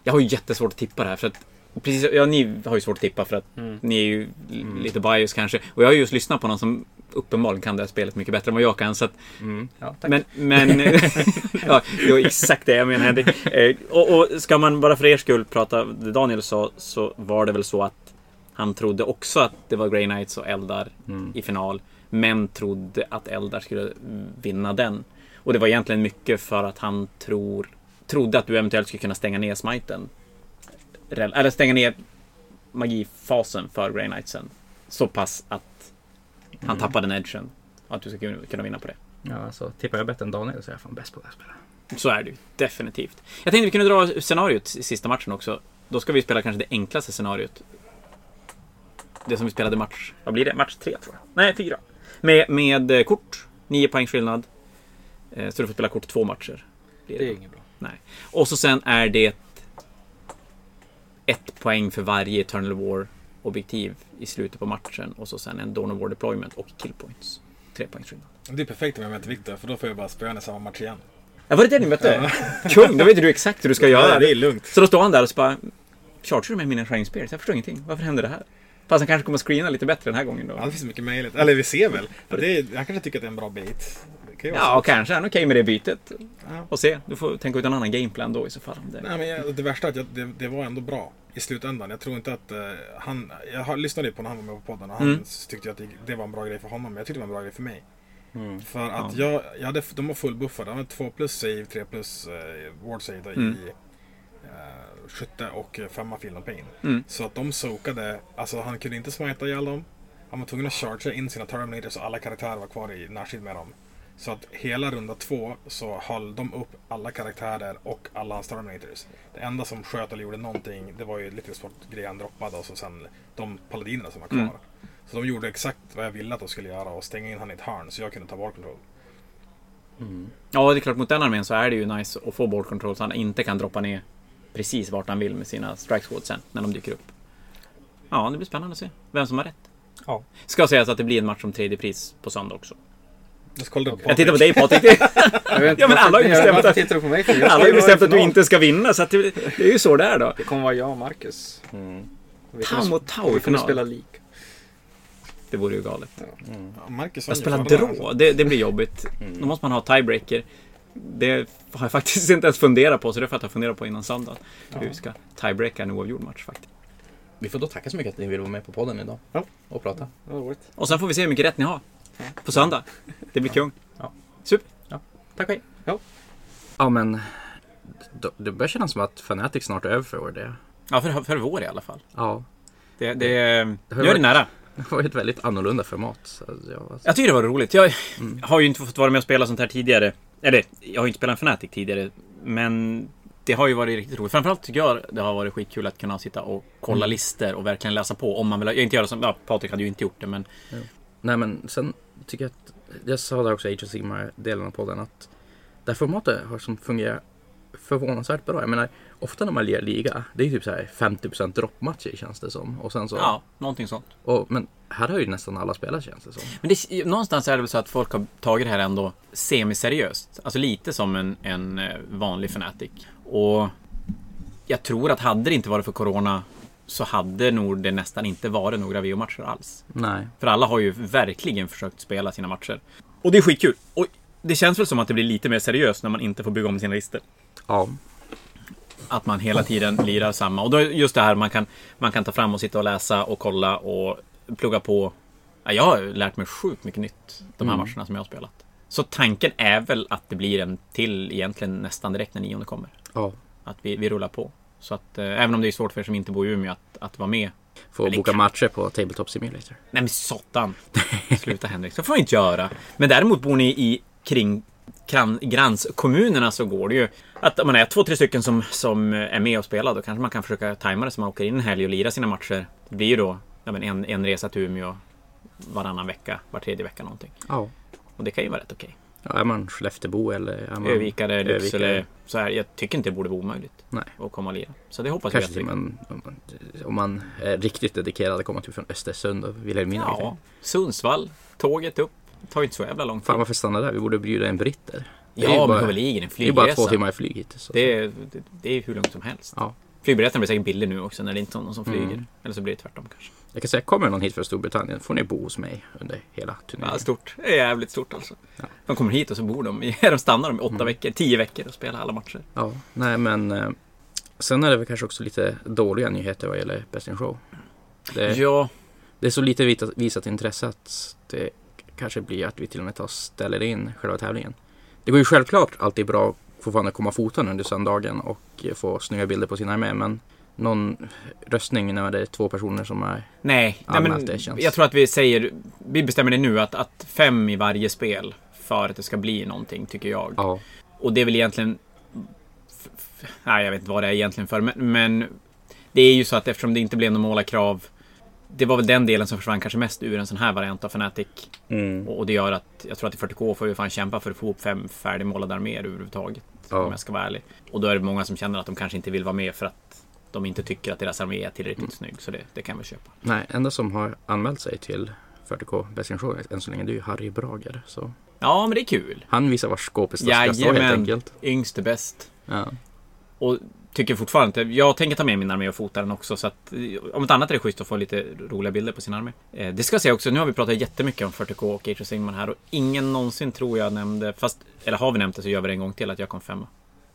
G: Jag har ju jättesvårt att tippa det här för att Precis, ja, ni har ju svårt att tippa för att
H: Mm.
G: ni är ju
A: Mm.
G: lite bias kanske. Och jag har ju just lyssnat på någon som uppenbarligen kan det här spelet mycket bättre än vad jag kan. Så att,
A: mm, ja
G: men, men ja, det var exakt det jag menade Henrik. Eh, och, och ska man bara för er skull prata, det Daniel sa, så var det väl så att han trodde också att det var Grey Knights och Eldar
A: Mm.
G: i final. Men trodde att Eldar skulle vinna den. Och det var egentligen mycket för att han tror, trodde att du eventuellt skulle kunna stänga ner smiten. Eller stänga ner magifasen för Grey Knightsen. Så pass att han
A: Mm.
G: tappade den edgen. Och att du ska kunna- vinna på det.
A: Ja, alltså tippar jag bättre än Daniel så är jag fan bäst på det här spelet.
G: Så är det ju, definitivt. Jag tänkte vi kunde dra scenariot i sista matchen också. Då ska vi spela kanske det enklaste scenariot. Det som vi spelade match... Vad blir det? Match tre tror jag. Nej, fyra. Med, med eh, kort. Nio poängs skillnad. Eh, Så du får spela kort två matcher. Blir
H: Det är inget bra.
G: Och så sen är det ett poäng för varje Eternal War-objektiv i slutet på matchen. Och så sen en Dawn of War Deployment och Kill Points. Tre poängs skillnad.
I: Det är perfekt om jag möter Victor för då får jag bara spöa i samma match igen.
G: Ja, var det det ni mötte? Kung, då vet du exakt hur du ska göra.
I: det är lugnt.
G: Så då står han där och så bara Charger du med mina Shining Spears? Jag förstår ingenting. Varför händer det här? Fast han kanske kommer att screena lite bättre den här gången då.
I: Ja, det finns mycket möjligt. Eller vi ser väl. Det är, han kanske tycker att det är en bra bait. Ju vara
G: Ja,
I: så.
G: kanske. Han är okej med det bytet.
I: Ja.
G: Och se. Du får tänka ut en annan gameplan då i så fall. Det.
I: Nej, men jag, det värsta är att jag, det, det var ändå bra i slutändan. Jag tror inte att eh, han... Jag lyssnade på när han var med på podden och han
G: Mm.
I: tyckte att det, det var en bra grej för honom. Men jag tyckte det var en bra grej för mig.
A: Mm.
I: För att jag, jag hade, de var fullbuffade. De hade 2 plus save, 3 plus eh, ward save
G: Mm.
I: i eh, skytte och eh, femma field of pain.
G: Mm.
I: Så att de sokade, alltså han kunde inte smita ihjäl dem. Han var tvungen att chargea in sina Terminators och alla karaktärer var kvar i närstrid med dem. Så att hela runda två så höll de upp alla karaktärer och alla hans Terminators. Det enda som sköt eller gjorde någonting, det var ju lite sportgrejer han droppade och så sen de paladinerna som var kvar.
G: Mm.
I: Så de gjorde exakt vad jag ville att de skulle göra och stänga in han i ett hörn så jag kunde ta ball control.
A: Mm.
G: Ja, det är klart. Mot den armén så är det ju nice att få board control så han inte kan droppa ner precis vart han vill med sina strike squads sen när de dyker upp. Ja, det blir spännande att se vem som har rätt.
H: Ja.
G: Ska sägas att det blir en match om tredje pris på söndag också.
I: Jag ska kolla upp
G: Jag tittar på dig Patrik.
H: Jag vet inte
G: Ja, men alla har ju bestämt att-
H: på mig
G: Alla har bestämt att du inte ska vinna så att det, det är ju så det är då.
H: Det kommer vara jag och Marcus.
A: Mm.
G: Tau mot Tau i final.
H: spela lika.
G: Det vore ju galet.
A: Mm.
I: Ja, Marcus
G: Jag spelar drå, det, det blir jobbigt.
A: Mm.
G: Då måste man ha tiebreaker. Det har jag faktiskt inte ens funderat på, så det får jag fundera på innan söndag. Hur vi ska tiebreaka en oavgjord match faktiskt.
A: Vi får då tacka så mycket att ni ville vara med på podden idag.
H: Ja.
A: Och prata.
H: Det var roligt.
G: Och sen får vi se hur mycket rätt ni har. På söndag. Det blir kung.
A: Ja.
G: Super.
A: Tack hej.
H: Ja.
A: Ja men. Det börjar kännas som att Fnatic snart är över för det.
G: Ja, för, för vår i alla fall.
A: Ja.
G: Det, det,
A: har
G: nu är
A: varit-
G: det nära.
A: Det var ett väldigt annorlunda format. Så jag, alltså,
G: Jag tycker det var roligt. Jag
A: Mm.
G: har ju inte fått vara med och spela sånt här tidigare. Eller, jag har ju inte spelat en Fnatic tidigare. Men det har ju varit riktigt roligt. Framförallt tycker jag det har varit skitkul att kunna sitta och kolla
A: Mm.
G: listor och verkligen läsa på. Om man vill. Jag inte göra som, ja, Patrik hade ju inte gjort det men.
A: Nej men sen tycker jag att, jag sa det också i Age of Sigmar-delen av podden att det här formatet har som fungerat förvånansvärt bra. Jag menar, ofta när man lirar liga, det är ju typ så här 50% droppmatcher känns det som. Och sen så,
G: Ja, någonting sånt.
A: och, men här har ju nästan alla spelat känns det som.
G: Men det, någonstans är det väl så att folk har tagit det här ändå semiseriöst. Alltså lite som en, en eh, vanlig Fnatic. Och jag tror att hade det inte varit för Corona så hade nog det nästan inte varit några VO-matcher alls.
A: Nej.
G: För alla har ju verkligen försökt spela sina matcher. Och det är skitkul. Och det känns väl som att det blir lite mer seriöst när man inte får bygga om sina listor.
A: Ja.
G: Att man hela tiden lirar samma. Och då just det här man kan, man kan ta fram och sitta och läsa och kolla och plugga på. Ja, jag har lärt mig sjukt mycket nytt de här
A: Mm.
G: matcherna som jag har spelat. Så tanken är väl att det blir en till egentligen nästan direkt när nionde kommer.
A: ja.
G: Att vi, vi rullar på. Så att eh, även om det är svårt för er som inte bor i Umeå att, att vara med. Det
A: boka
G: kan-
A: matcher på Tabletop Simulator.
G: Nej men satan! Sluta Henrik, så får vi inte göra. Men däremot bor ni i kring gränskommunerna så går det ju. Att om man är två, tre stycken som, som är med och spelar då kanske man kan försöka tajma det så man åker in en helg och lirar sina matcher. Det blir ju då ja, men en, en resa till Umeå varannan vecka, var tredje vecka någonting.
A: Ja.
G: Och det kan ju vara rätt okej.
A: Ja. Är man Skellefteåbo eller är man
G: Övikare, Lycksele, så här. Jag tycker inte det borde vara omöjligt
A: Nej.
G: att komma och lira. Så det hoppas
A: Kanske till man, om, man, om man är riktigt dedikerad att komma typ från Östersund och Vilhelmina.
G: Ja, Sundsvall, tåget upp. Tar inte så jävla lång tid.
A: Fan varför stanna där? Vi borde bjuda en britter.
G: Ja, men
A: bara-
G: överligen en
A: Det är bara
G: flygresa.
A: två timmar i flyg hit. Så.
G: Det är, det, är hur lugnt som helst.
A: Ja.
G: Flygbiljetten blir säkert billig nu också när det inte är någon som flyger.
A: Mm.
G: Eller så blir det tvärtom kanske.
A: Jag kan säga, kommer någon hit från Storbritannien får ni bo hos mig under hela turneringen.
G: Ja, stort. Det är jävligt stort alltså.
A: Ja.
G: De kommer hit och så bor de de stannar de i åtta
A: Mm.
G: veckor, tio veckor och spelar alla matcher.
A: Ja, nej men eh, sen är det väl kanske också lite dåliga nyheter vad gäller Best in Show. Det,
G: Ja,
A: det är så lite visat, intresse att det kanske blir att vi till och med tar ställer in själva tävlingen. Det går ju självklart alltid bra fortfarande komma foten under söndagen och eh, få snygga bilder på sin armé men någon röstning när det är två personer som är
G: nej. nej men,
A: det känns-
G: Jag tror att vi säger, vi bestämmer det nu att, att fem i varje spel för att det ska bli någonting, tycker jag.
A: ja,
G: Och det är väl egentligen... Nej, jag vet inte vad det är egentligen för. Men, men det är ju så att eftersom det inte blev några målarkrav. Det var väl den delen som försvann kanske mest ur en sån här variant av Fnatic.
A: mm,
G: Och, och det gör att jag tror att i 40K får vi fan kämpa för att få ihop fem färdigmålade arméer överhuvudtaget.
A: Ja.
G: Om jag ska vara ärlig. Och då är det många som känner att de kanske inte vill vara med för att de inte tycker att deras armé är tillräckligt
A: Mm.
G: snygg. Så det, det kan vi köpa.
A: nej, enda som har anmält sig till 40K Best in Show än så länge det är ju Harry Brager. Så
G: Ja, men det är kul.
A: han visar var skåpet ska stå helt
G: Jajamän. Yngst är bäst.
A: Ja.
G: Och tycker fortfarande inte... Jag tänker ta med min armé och fota den också. Så att, eh, om ett annat är det schysst att få lite roliga bilder på sin armé. Eh, det ska jag säga också, nu har vi pratat jättemycket om 40K och Age of Sigmar här. Och ingen någonsin tror jag nämnde, fast... Eller har vi nämnt det så gör vi det en gång till, att jag kom femma.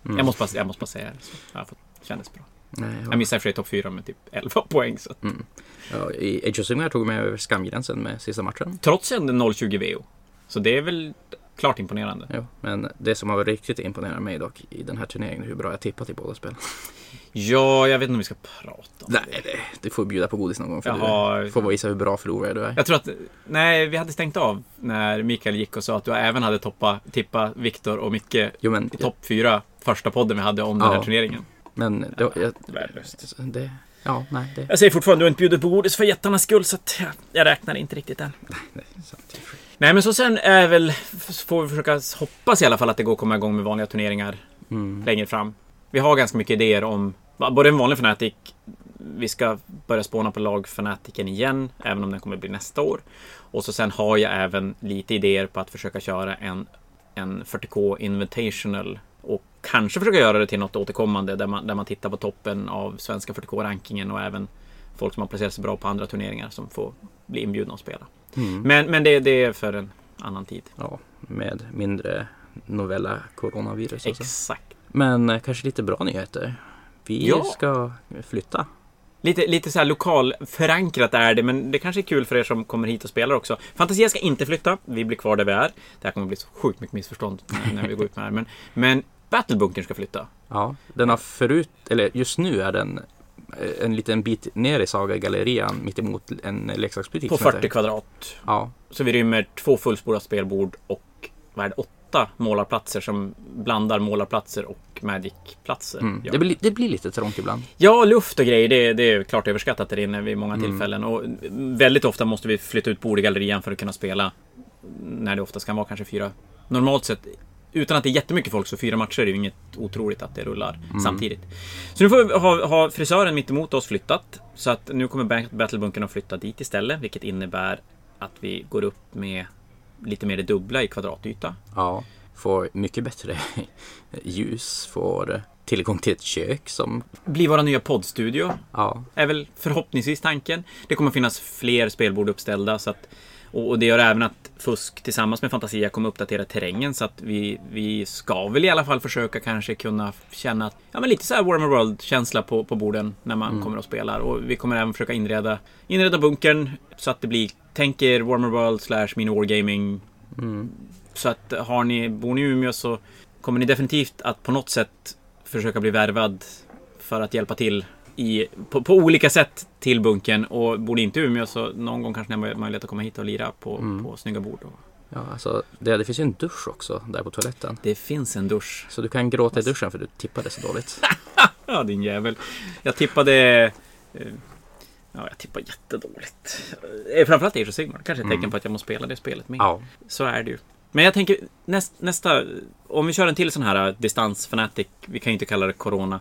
A: Mm.
G: Jag, måste bara, jag måste bara säga det. Så har fått, kändes bra.
A: Nej, ja.
G: Jag missade för sig topp 4 med typ 11 poäng. Så. att-
A: Mm. Ja, I Age of Sigmar tog mig över skamgränsen med sista matchen.
G: Trots en 0,20 VO. Så det är väl klart imponerande.
A: Jo, men det som har varit riktigt imponerande mig dock i den här turneringen är hur bra jag tippat i båda spelen.
G: Ja, jag vet inte om vi ska prata om det.
A: Nej, det, du får bjuda på godis någon gång för
G: Jaha.
A: du får visa hur bra förlorare du är.
G: Jag tror att, nej, vi hade stängt av när Mikael gick och sa att du även hade toppa, tippa Viktor och Micke
A: Jo, men,
G: i topp fyra första podden vi hade om den här
A: Ja.
G: turneringen.
A: men det, jag,
G: Värdelöst.
A: det, ja, nej, det,
G: Jag säger fortfarande, du har inte bjudit på godis för jättarnas skull så att jag, jag räknar inte riktigt än.
A: det är sant.
G: Nej, men så sen är väl, får vi försöka hoppas i alla fall att det går att komma igång med vanliga turneringar
A: Mm.
G: längre fram. Vi har ganska mycket idéer om både en vanlig Fnatic, vi ska börja spåna på lag Fnaticen igen, även om den kommer bli nästa år. Och så sen har jag även lite idéer på att försöka köra en, en 40K Invitational och kanske försöka göra det till något återkommande där man, där man tittar på toppen av svenska 40K-rankingen och även folk som har placerat sig bra på andra turneringar som får bli inbjudna att spela.
A: Mm.
G: Men, men det, det är för en annan tid.
A: Ja, med mindre novella coronavirus.
G: Exakt.
A: Men eh, kanske lite bra nyheter. Vi
G: Ja.
A: ska flytta.
G: Lite, lite så här lokal förankrat är det, men det kanske är kul för er som kommer hit och spelar också. Fantasia ska inte flytta, vi blir kvar där vi är. Det här kommer bli så sjukt mycket missförstånd när, vi går ut med det här. Men, men Battlebunkern ska flytta.
A: Ja, den har förut, eller just nu är den en liten bit ner i Saga-gallerian mitt emot en leksaksbutik.
G: På
A: som heter-
G: 40 kvadrat.
A: Ja,
G: Så vi rymmer två fullspårade spelbord och vad är det, åtta målarplatser som blandar målarplatser och Magic-platser.
A: mm.
G: Ja.
A: det, blir, det blir lite trångt ibland.
G: Ja, luft och grejer, det, det är klart överskattat där inne vid många
A: Mm.
G: tillfällen. Och väldigt ofta måste vi flytta ut bord i gallerian för att kunna spela. När det oftast kan vara kanske fyra. Normalt sett, utan att det är jättemycket folk, så fyra matcher är ju inget otroligt att det rullar
A: Mm.
G: samtidigt. Så nu får vi ha, ha frisören mitt emot oss flyttat. Så att nu kommer Bat- Battlebunkern att flytta dit istället, vilket innebär att vi går upp med lite mer det dubbla i kvadratyta.
A: Ja, får mycket bättre ljus, får tillgång till ett kök som,
G: Blir våra nya poddstudio.
A: ja,
G: är väl förhoppningsvis tanken. Det kommer finnas fler spelbord uppställda så att Och, och det gör även att Fusk tillsammans med Fantasia kommer uppdatera terrängen så att vi, vi ska väl i alla fall försöka kanske kunna känna att, ja men lite så här Warhammer World-känsla på, på borden när man
B: Mm.
G: kommer och spelar. Och vi kommer även försöka inreda, inreda bunkern så att det blir, tänk er Warhammer World slash Mini Wargaming
A: Mm.
G: så att har ni, bor ni i Umeå så kommer ni definitivt att på något sätt försöka bli värvad för att hjälpa till i, på, på olika sätt till bunken. Och bor inte i Umeå så någon gång kanske ni har möjlighet att komma hit och lira på,
A: Mm.
G: på snygga bord. Och
A: Ja, alltså, det, det finns ju en dusch också där på toaletten.
G: det finns en dusch.
A: Så du kan gråta i duschen för du tippade så dåligt.
G: Ja, din jävel. Jag tippade... eh, Ja, jag tippade jättedåligt. Eh, Framförallt Age of Sigmar. Kanske ett tecken
A: Mm.
G: på att jag måste spela det spelet mer.
A: Ja.
G: Så är det ju. Men jag tänker näst, nästa, om vi kör en till sån här distans fanatic, vi kan ju inte kalla det Corona.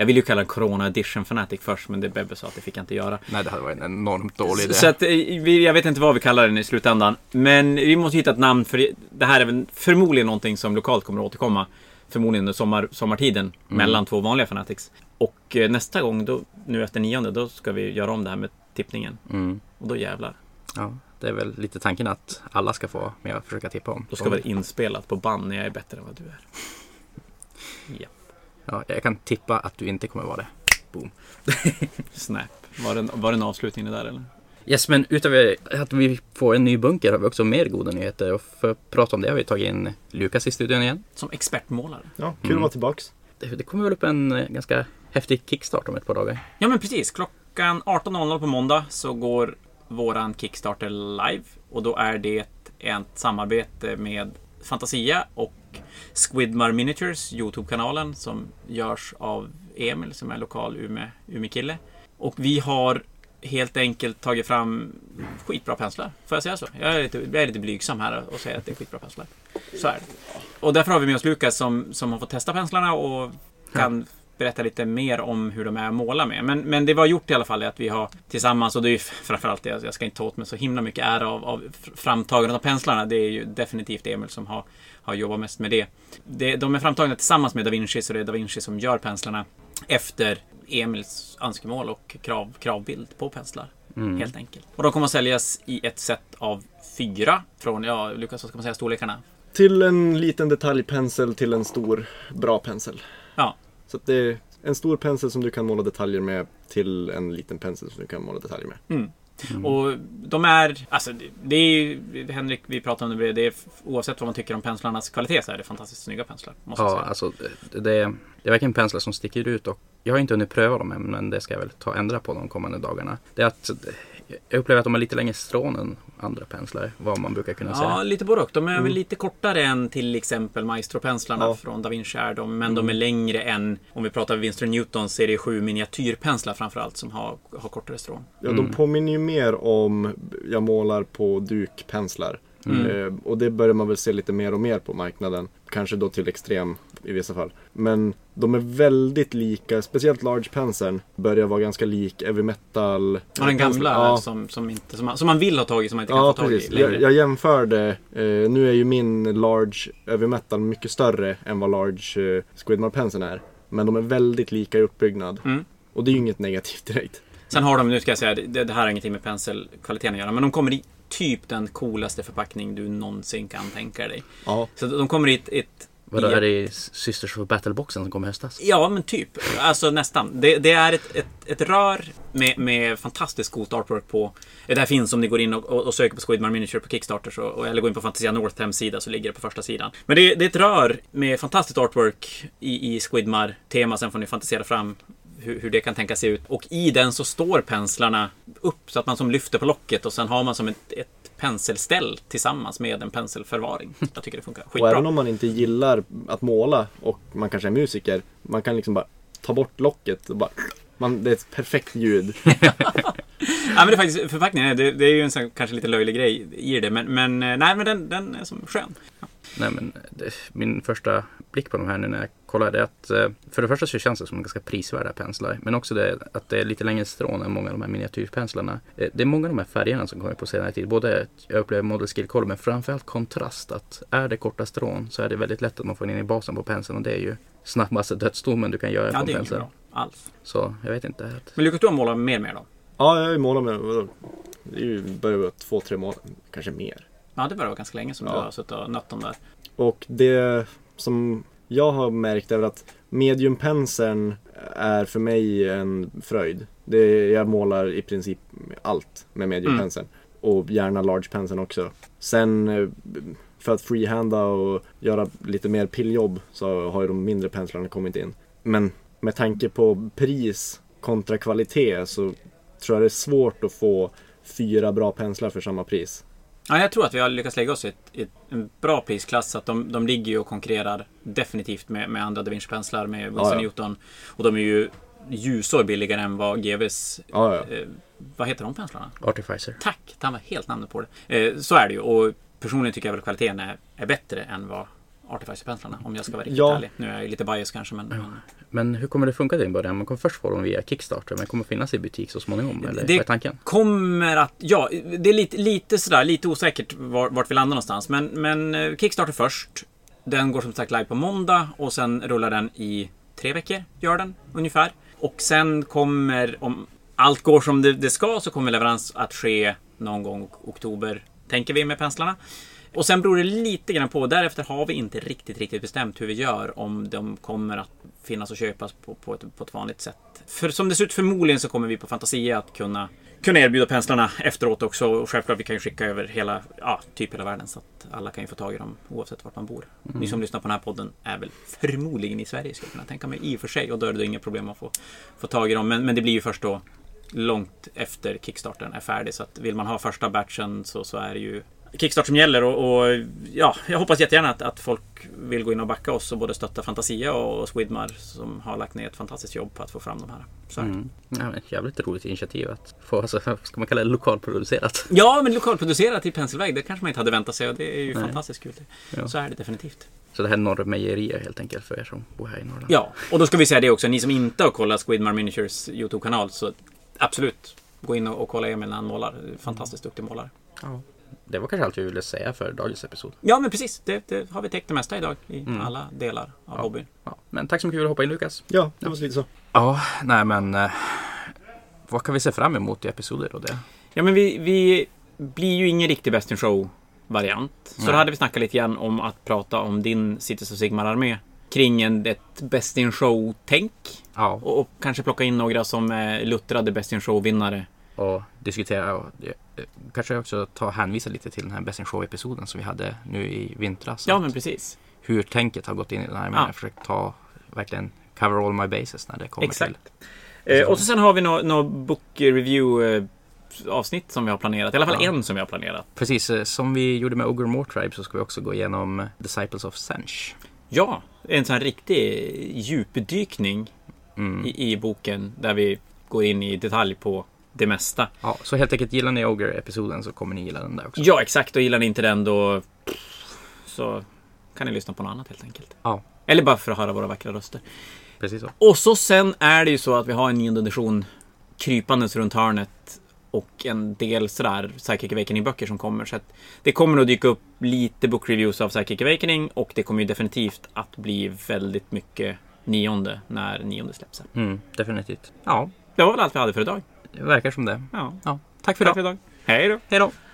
G: Jag vill ju kalla det Corona edition fanatic först, men det Bebbe sa att det fick jag inte göra.
A: Nej, det hade varit en enormt dålig idé.
G: Så att, eh, vi, jag vet inte vad vi kallar den i slutändan. Men vi måste hitta ett namn för det här är väl förmodligen någonting som lokalt kommer att återkomma. Förmodligen under sommar, sommartiden mellan två vanliga Fanatics. Och eh, nästa gång, då, nu efter nionde, då ska vi göra om det här med tippningen.
A: Mm.
G: Och då jävlar.
A: Ja, det är väl lite tanken att alla ska få med att försöka tippa om.
G: Då ska det vara inspelat på band när jag är bättre än vad du är. Ja.
A: Ja, jag kan tippa att du inte kommer vara det. Boom.
G: Snap. Var det, var det en avslutning det där eller?
A: Yes, men utöver att vi får en ny bunker har vi också mer goda nyheter. Och för att prata om det har vi tagit in Lukas i studion igen.
G: Som expertmålare.
J: Ja, kul
A: Mm.
J: att vara tillbaks.
A: Det, det kommer väl upp en eh, ganska häftig kickstart om ett par dagar.
G: Ja men precis. Klockan 18.00 på måndag så går våran Kickstarter live. Och då är det ett samarbete med Fantasia och och Squidmar Miniatures, Youtube-kanalen som görs av Emil som är lokal Ume, Ume-kille. Och vi har helt enkelt tagit fram skitbra penslar. Får jag säga så? Jag är lite, jag är lite blygsam här och säger att det är skitbra penslar. Så är det. Och därför har vi med oss Lukas som, som har fått testa penslarna och kan berätta lite mer om hur de är att måla med. Men, men det vi har gjort i alla fall är att vi har tillsammans, och det är ju framförallt det, jag ska inte ta åt mig så himla mycket ära av, av framtagandet av penslarna. Det är ju definitivt Emil som har, har jobbat mest med det. det. De är framtagna tillsammans med Da Vinci, så det är Da Vinci som gör penslarna efter Emils önskemål och krav, kravbild på penslar.
A: Mm.
G: Helt enkelt. Och de kommer att säljas i ett set av fyra från, ja Lukas vad ska man säga, storlekarna?
J: Till en liten detaljpensel till en stor bra pensel.
G: Ja.
J: Så att det är en stor pensel som du kan måla detaljer med till en liten pensel som du kan måla detaljer med.
G: Mm. Och de är, alltså det- är ju, Henrik, vi pratade om det, det är oavsett vad man tycker om penslarnas kvalitet så är det fantastiskt snygga penslar. Måste
A: Ja,
G: säga.
A: alltså det, det, det är verkligen penslar som sticker ut och jag har inte hunnit pröva dem än men det ska jag väl ta ändra på de kommande dagarna. Det är att jag upplever att de har lite längre strån än andra penslar, vad man brukar kunna
G: Ja,
A: säga.
G: lite både och. De är
J: Mm.
G: väl lite kortare än till exempel Maestro-penslarna
J: Ja.
G: från Da Vinci är de. Men
J: Mm.
G: de är längre än, om vi pratar Winston Newton serie 7 miniatyrpenslar framförallt som har, har kortare strån.
J: Ja,
A: Mm.
J: de påminner ju mer om jag målar på dukpenslar.
G: Mm.
J: Eh, och det börjar man väl se lite mer och mer på marknaden. Kanske då till extrem i vissa fall. Men de är väldigt lika, speciellt Large Penseln börjar vara ganska lik Heavy Metal.
G: Och den gamla
J: Ja,
G: som, som, inte, som, man, som man vill ha tag i som man inte kan
J: Ja,
G: få tag
J: precis.
G: i längre.
J: Jag, jag jämförde. Eh, nu är ju min Large Heavy Metal mycket större än vad Large eh, Squidmar Penseln är. Men de är väldigt lika i uppbyggnad.
G: Mm.
J: Och det är ju inget negativt direkt.
G: Sen har de, nu ska jag säga, det, det här har ingenting med penselkvaliteten att göra, men de kommer i typ den coolaste förpackning du någonsin kan tänka dig.
J: Ja,
G: Så de kommer i ett... ett
A: Vadå, är det Sisters of Battleboxen som kom i höstas?
G: Ja, men typ. Alltså nästan. Det, det är ett, ett, ett rör med, med fantastiskt coolt artwork på. Det här finns om ni går in och, och, och söker på Squidmar Miniature på Kickstarter så, och, eller går in på Fantasia North hemsida så ligger det på första sidan. Men det, det är ett rör med fantastiskt artwork i, i Squidmar-tema. Sen får ni fantisera fram hur, hur det kan tänka se ut. Och i den så står penslarna upp så att man som lyfter på locket och sen har man som ett, ett penselställ tillsammans med en penselförvaring. Jag tycker det funkar
J: och även
G: skitbra.
J: om man inte gillar att måla och man kanske är musiker. Man kan liksom bara ta bort locket och bara... Man, det är ett perfekt ljud.
G: Ja, men det är faktiskt, förpackningen, det, det är ju en sån kanske lite löjlig grej i det, men, men eh, nej, men den, den är som skön.
A: Nej men det, min första blick på de här nu när jag kollar är att eh, för det första så känns det som ganska prisvärda penslar. Men också det att det är lite längre strån än många av de här miniatyrpenslarna. Eh, Det är många av de här färgerna som kommer på senare tid. Både jag upplever model skill koll men framförallt kontrast. Att är det korta strån så är det väldigt lätt att man får in i basen på penseln och det är ju snabbaste dödsdomen du kan göra
G: Ja,
A: på
G: det
A: en
G: är inget
A: pensel.
G: bra alls.
A: Så jag vet inte. Att...
G: Men Lukas, du har målat mer med då?
J: Ja, jag är månad med, vadå? Det är ju, börjar vara två, tre månader, kanske mer.
G: Ja, det vara ganska länge som
J: Ja.
G: du har suttit och nött dem där.
J: Och det som jag har märkt är att mediumpenseln är för mig en fröjd. Det, jag målar i princip allt med mediumpenseln. Och gärna large penseln också. Sen eh, för att freehanda och göra lite mer pilljobb så har ju de mindre penslarna kommit in. Men med tanke på pris kontra kvalitet så tror jag det är svårt att få fyra bra penslar för samma pris.
G: Ja, jag tror att vi har lyckats lägga oss i, ett, i en bra prisklass. Så att de, de ligger ju och konkurrerar definitivt med, med andra Da Vinci-penslar, med Winston
J: Ja, ja.
G: Newton. Och de är ju ljusår billigare än vad GVs...
J: Ja, ja.
G: Eh, vad heter de penslarna?
A: Artificer.
G: Tack! Han var helt namnet på det. Eh, så är det ju. Och personligen tycker jag väl kvaliteten är, är bättre än vad Artificer-penslarna, om jag ska vara riktigt
J: Ja.
G: ärlig. Nu är jag lite bias kanske, men... men
A: Men hur kommer det funka till en början? Man kommer först få dem via Kickstarter, men kommer finnas i butik så småningom? Eller
G: Det-
A: är tanken?
G: kommer att... Ja, det är lite, lite sådär, lite osäkert var, vart vi landar någonstans. Men, men eh, Kickstarter först. Den går som sagt live på måndag och sen rullar den i tre veckor, gör den ungefär. Och sen kommer, om allt går som det, det ska, så kommer leverans att ske någon gång ok- oktober, tänker vi med penslarna. Och sen beror det lite grann på, därefter har vi inte riktigt, riktigt bestämt hur vi gör om de kommer att finnas och köpas på, på, ett, på ett vanligt sätt. För som det ser ut förmodligen så kommer vi på Fantasia att kunna, kunna erbjuda penslarna efteråt också. Och självklart vi kan ju skicka över hela, ja, typ hela världen så att alla kan ju få tag i dem oavsett vart man bor. Ni som lyssnar på den här podden är väl förmodligen i Sverige skulle jag kunna tänka mig i och för sig. Och då är det inga problem att få, få tag i dem. Men, men det blir ju först då långt efter Kickstarten är färdig. Så att vill man ha första batchen så, så är det ju Kickstart som gäller och, och ja, jag hoppas jättegärna att, att folk vill gå in och backa oss och både stötta Fantasia och Swidmar som har lagt ner ett fantastiskt jobb på att få fram de här. Så.
A: Mm. Ja, jävligt roligt initiativ att få, alltså, ska man kalla det, lokalproducerat?
G: Ja, men lokalproducerat i penselväg, det kanske man inte hade väntat sig och det är ju
A: Nej.
G: fantastiskt kul.
A: Ja.
G: Så är det definitivt.
A: Så det här är Norra Mejerier helt enkelt för er som bor här i Norrland.
G: Ja, och då ska vi säga det också, ni som inte har kollat Squidmar Miniatures YouTube-kanal så absolut, gå in och, och kolla Emil när han målar. Fantastiskt duktig målare.
A: Ja. Det var kanske allt vi ville säga för dagens episod.
G: Ja, men precis. Det, det har vi täckt det mesta idag i
A: Mm.
G: alla delar av
A: Ja.
G: hobbyn.
A: Ja. Men tack så mycket för att du hoppade in Lukas.
J: Ja, det var lite så.
A: Ja, nej men eh, vad kan vi se fram emot i episoder då? Det?
G: Ja, men vi, vi blir ju ingen riktig Best in Show-variant. Så
A: Nej.
G: då hade vi snackat lite grann om att prata om din Cities of Sigmar-armé. Kring en, ett Best in Show-tänk.
A: Ja,
G: Och, och kanske plocka in några som är luttrade Best in Show-vinnare.
A: och diskutera och eh, kanske också ta hänvisa lite till den här Best in Show-episoden som vi hade nu i vintras.
G: Ja, men precis.
A: Hur tänket har gått in i den här. Men
G: Ja.
A: jag försökt ta verkligen cover all my bases när det kommer
G: Exakt.
A: till.
G: Eh, och så sen har vi några no book review eh, avsnitt som vi har planerat. I alla fall
A: Ja.
G: en som vi har planerat.
A: Precis, som vi gjorde med Ogre More Tribe så ska vi också gå igenom Disciples of Sench.
G: Ja, en sån här riktig djupdykning
A: Mm.
G: i, i boken där vi går in i detalj på det mesta.
A: Ja, så helt enkelt gillar ni Ogre-episoden så kommer ni gilla den där också.
G: Ja, exakt. Och gillar ni inte den då så kan ni lyssna på något annat helt enkelt.
A: Ja.
G: Eller bara för att höra våra vackra röster.
A: Precis så.
G: Och så sen är det ju så att vi har en nionde edition krypandes runt hörnet och en del sådär Psychic Awakening-böcker som kommer. Så att det kommer att dyka upp lite book reviews av Psychic Awakening och det kommer ju definitivt att bli väldigt mycket nionde när nionde släpps.
A: Mm, definitivt. Ja,
G: Det var väl allt vi hade för idag.
A: Det verkar som det.
G: Ja.
A: Ja, tack för
G: Tack
A: idag.
G: för idag. Hej då.
A: Hej då.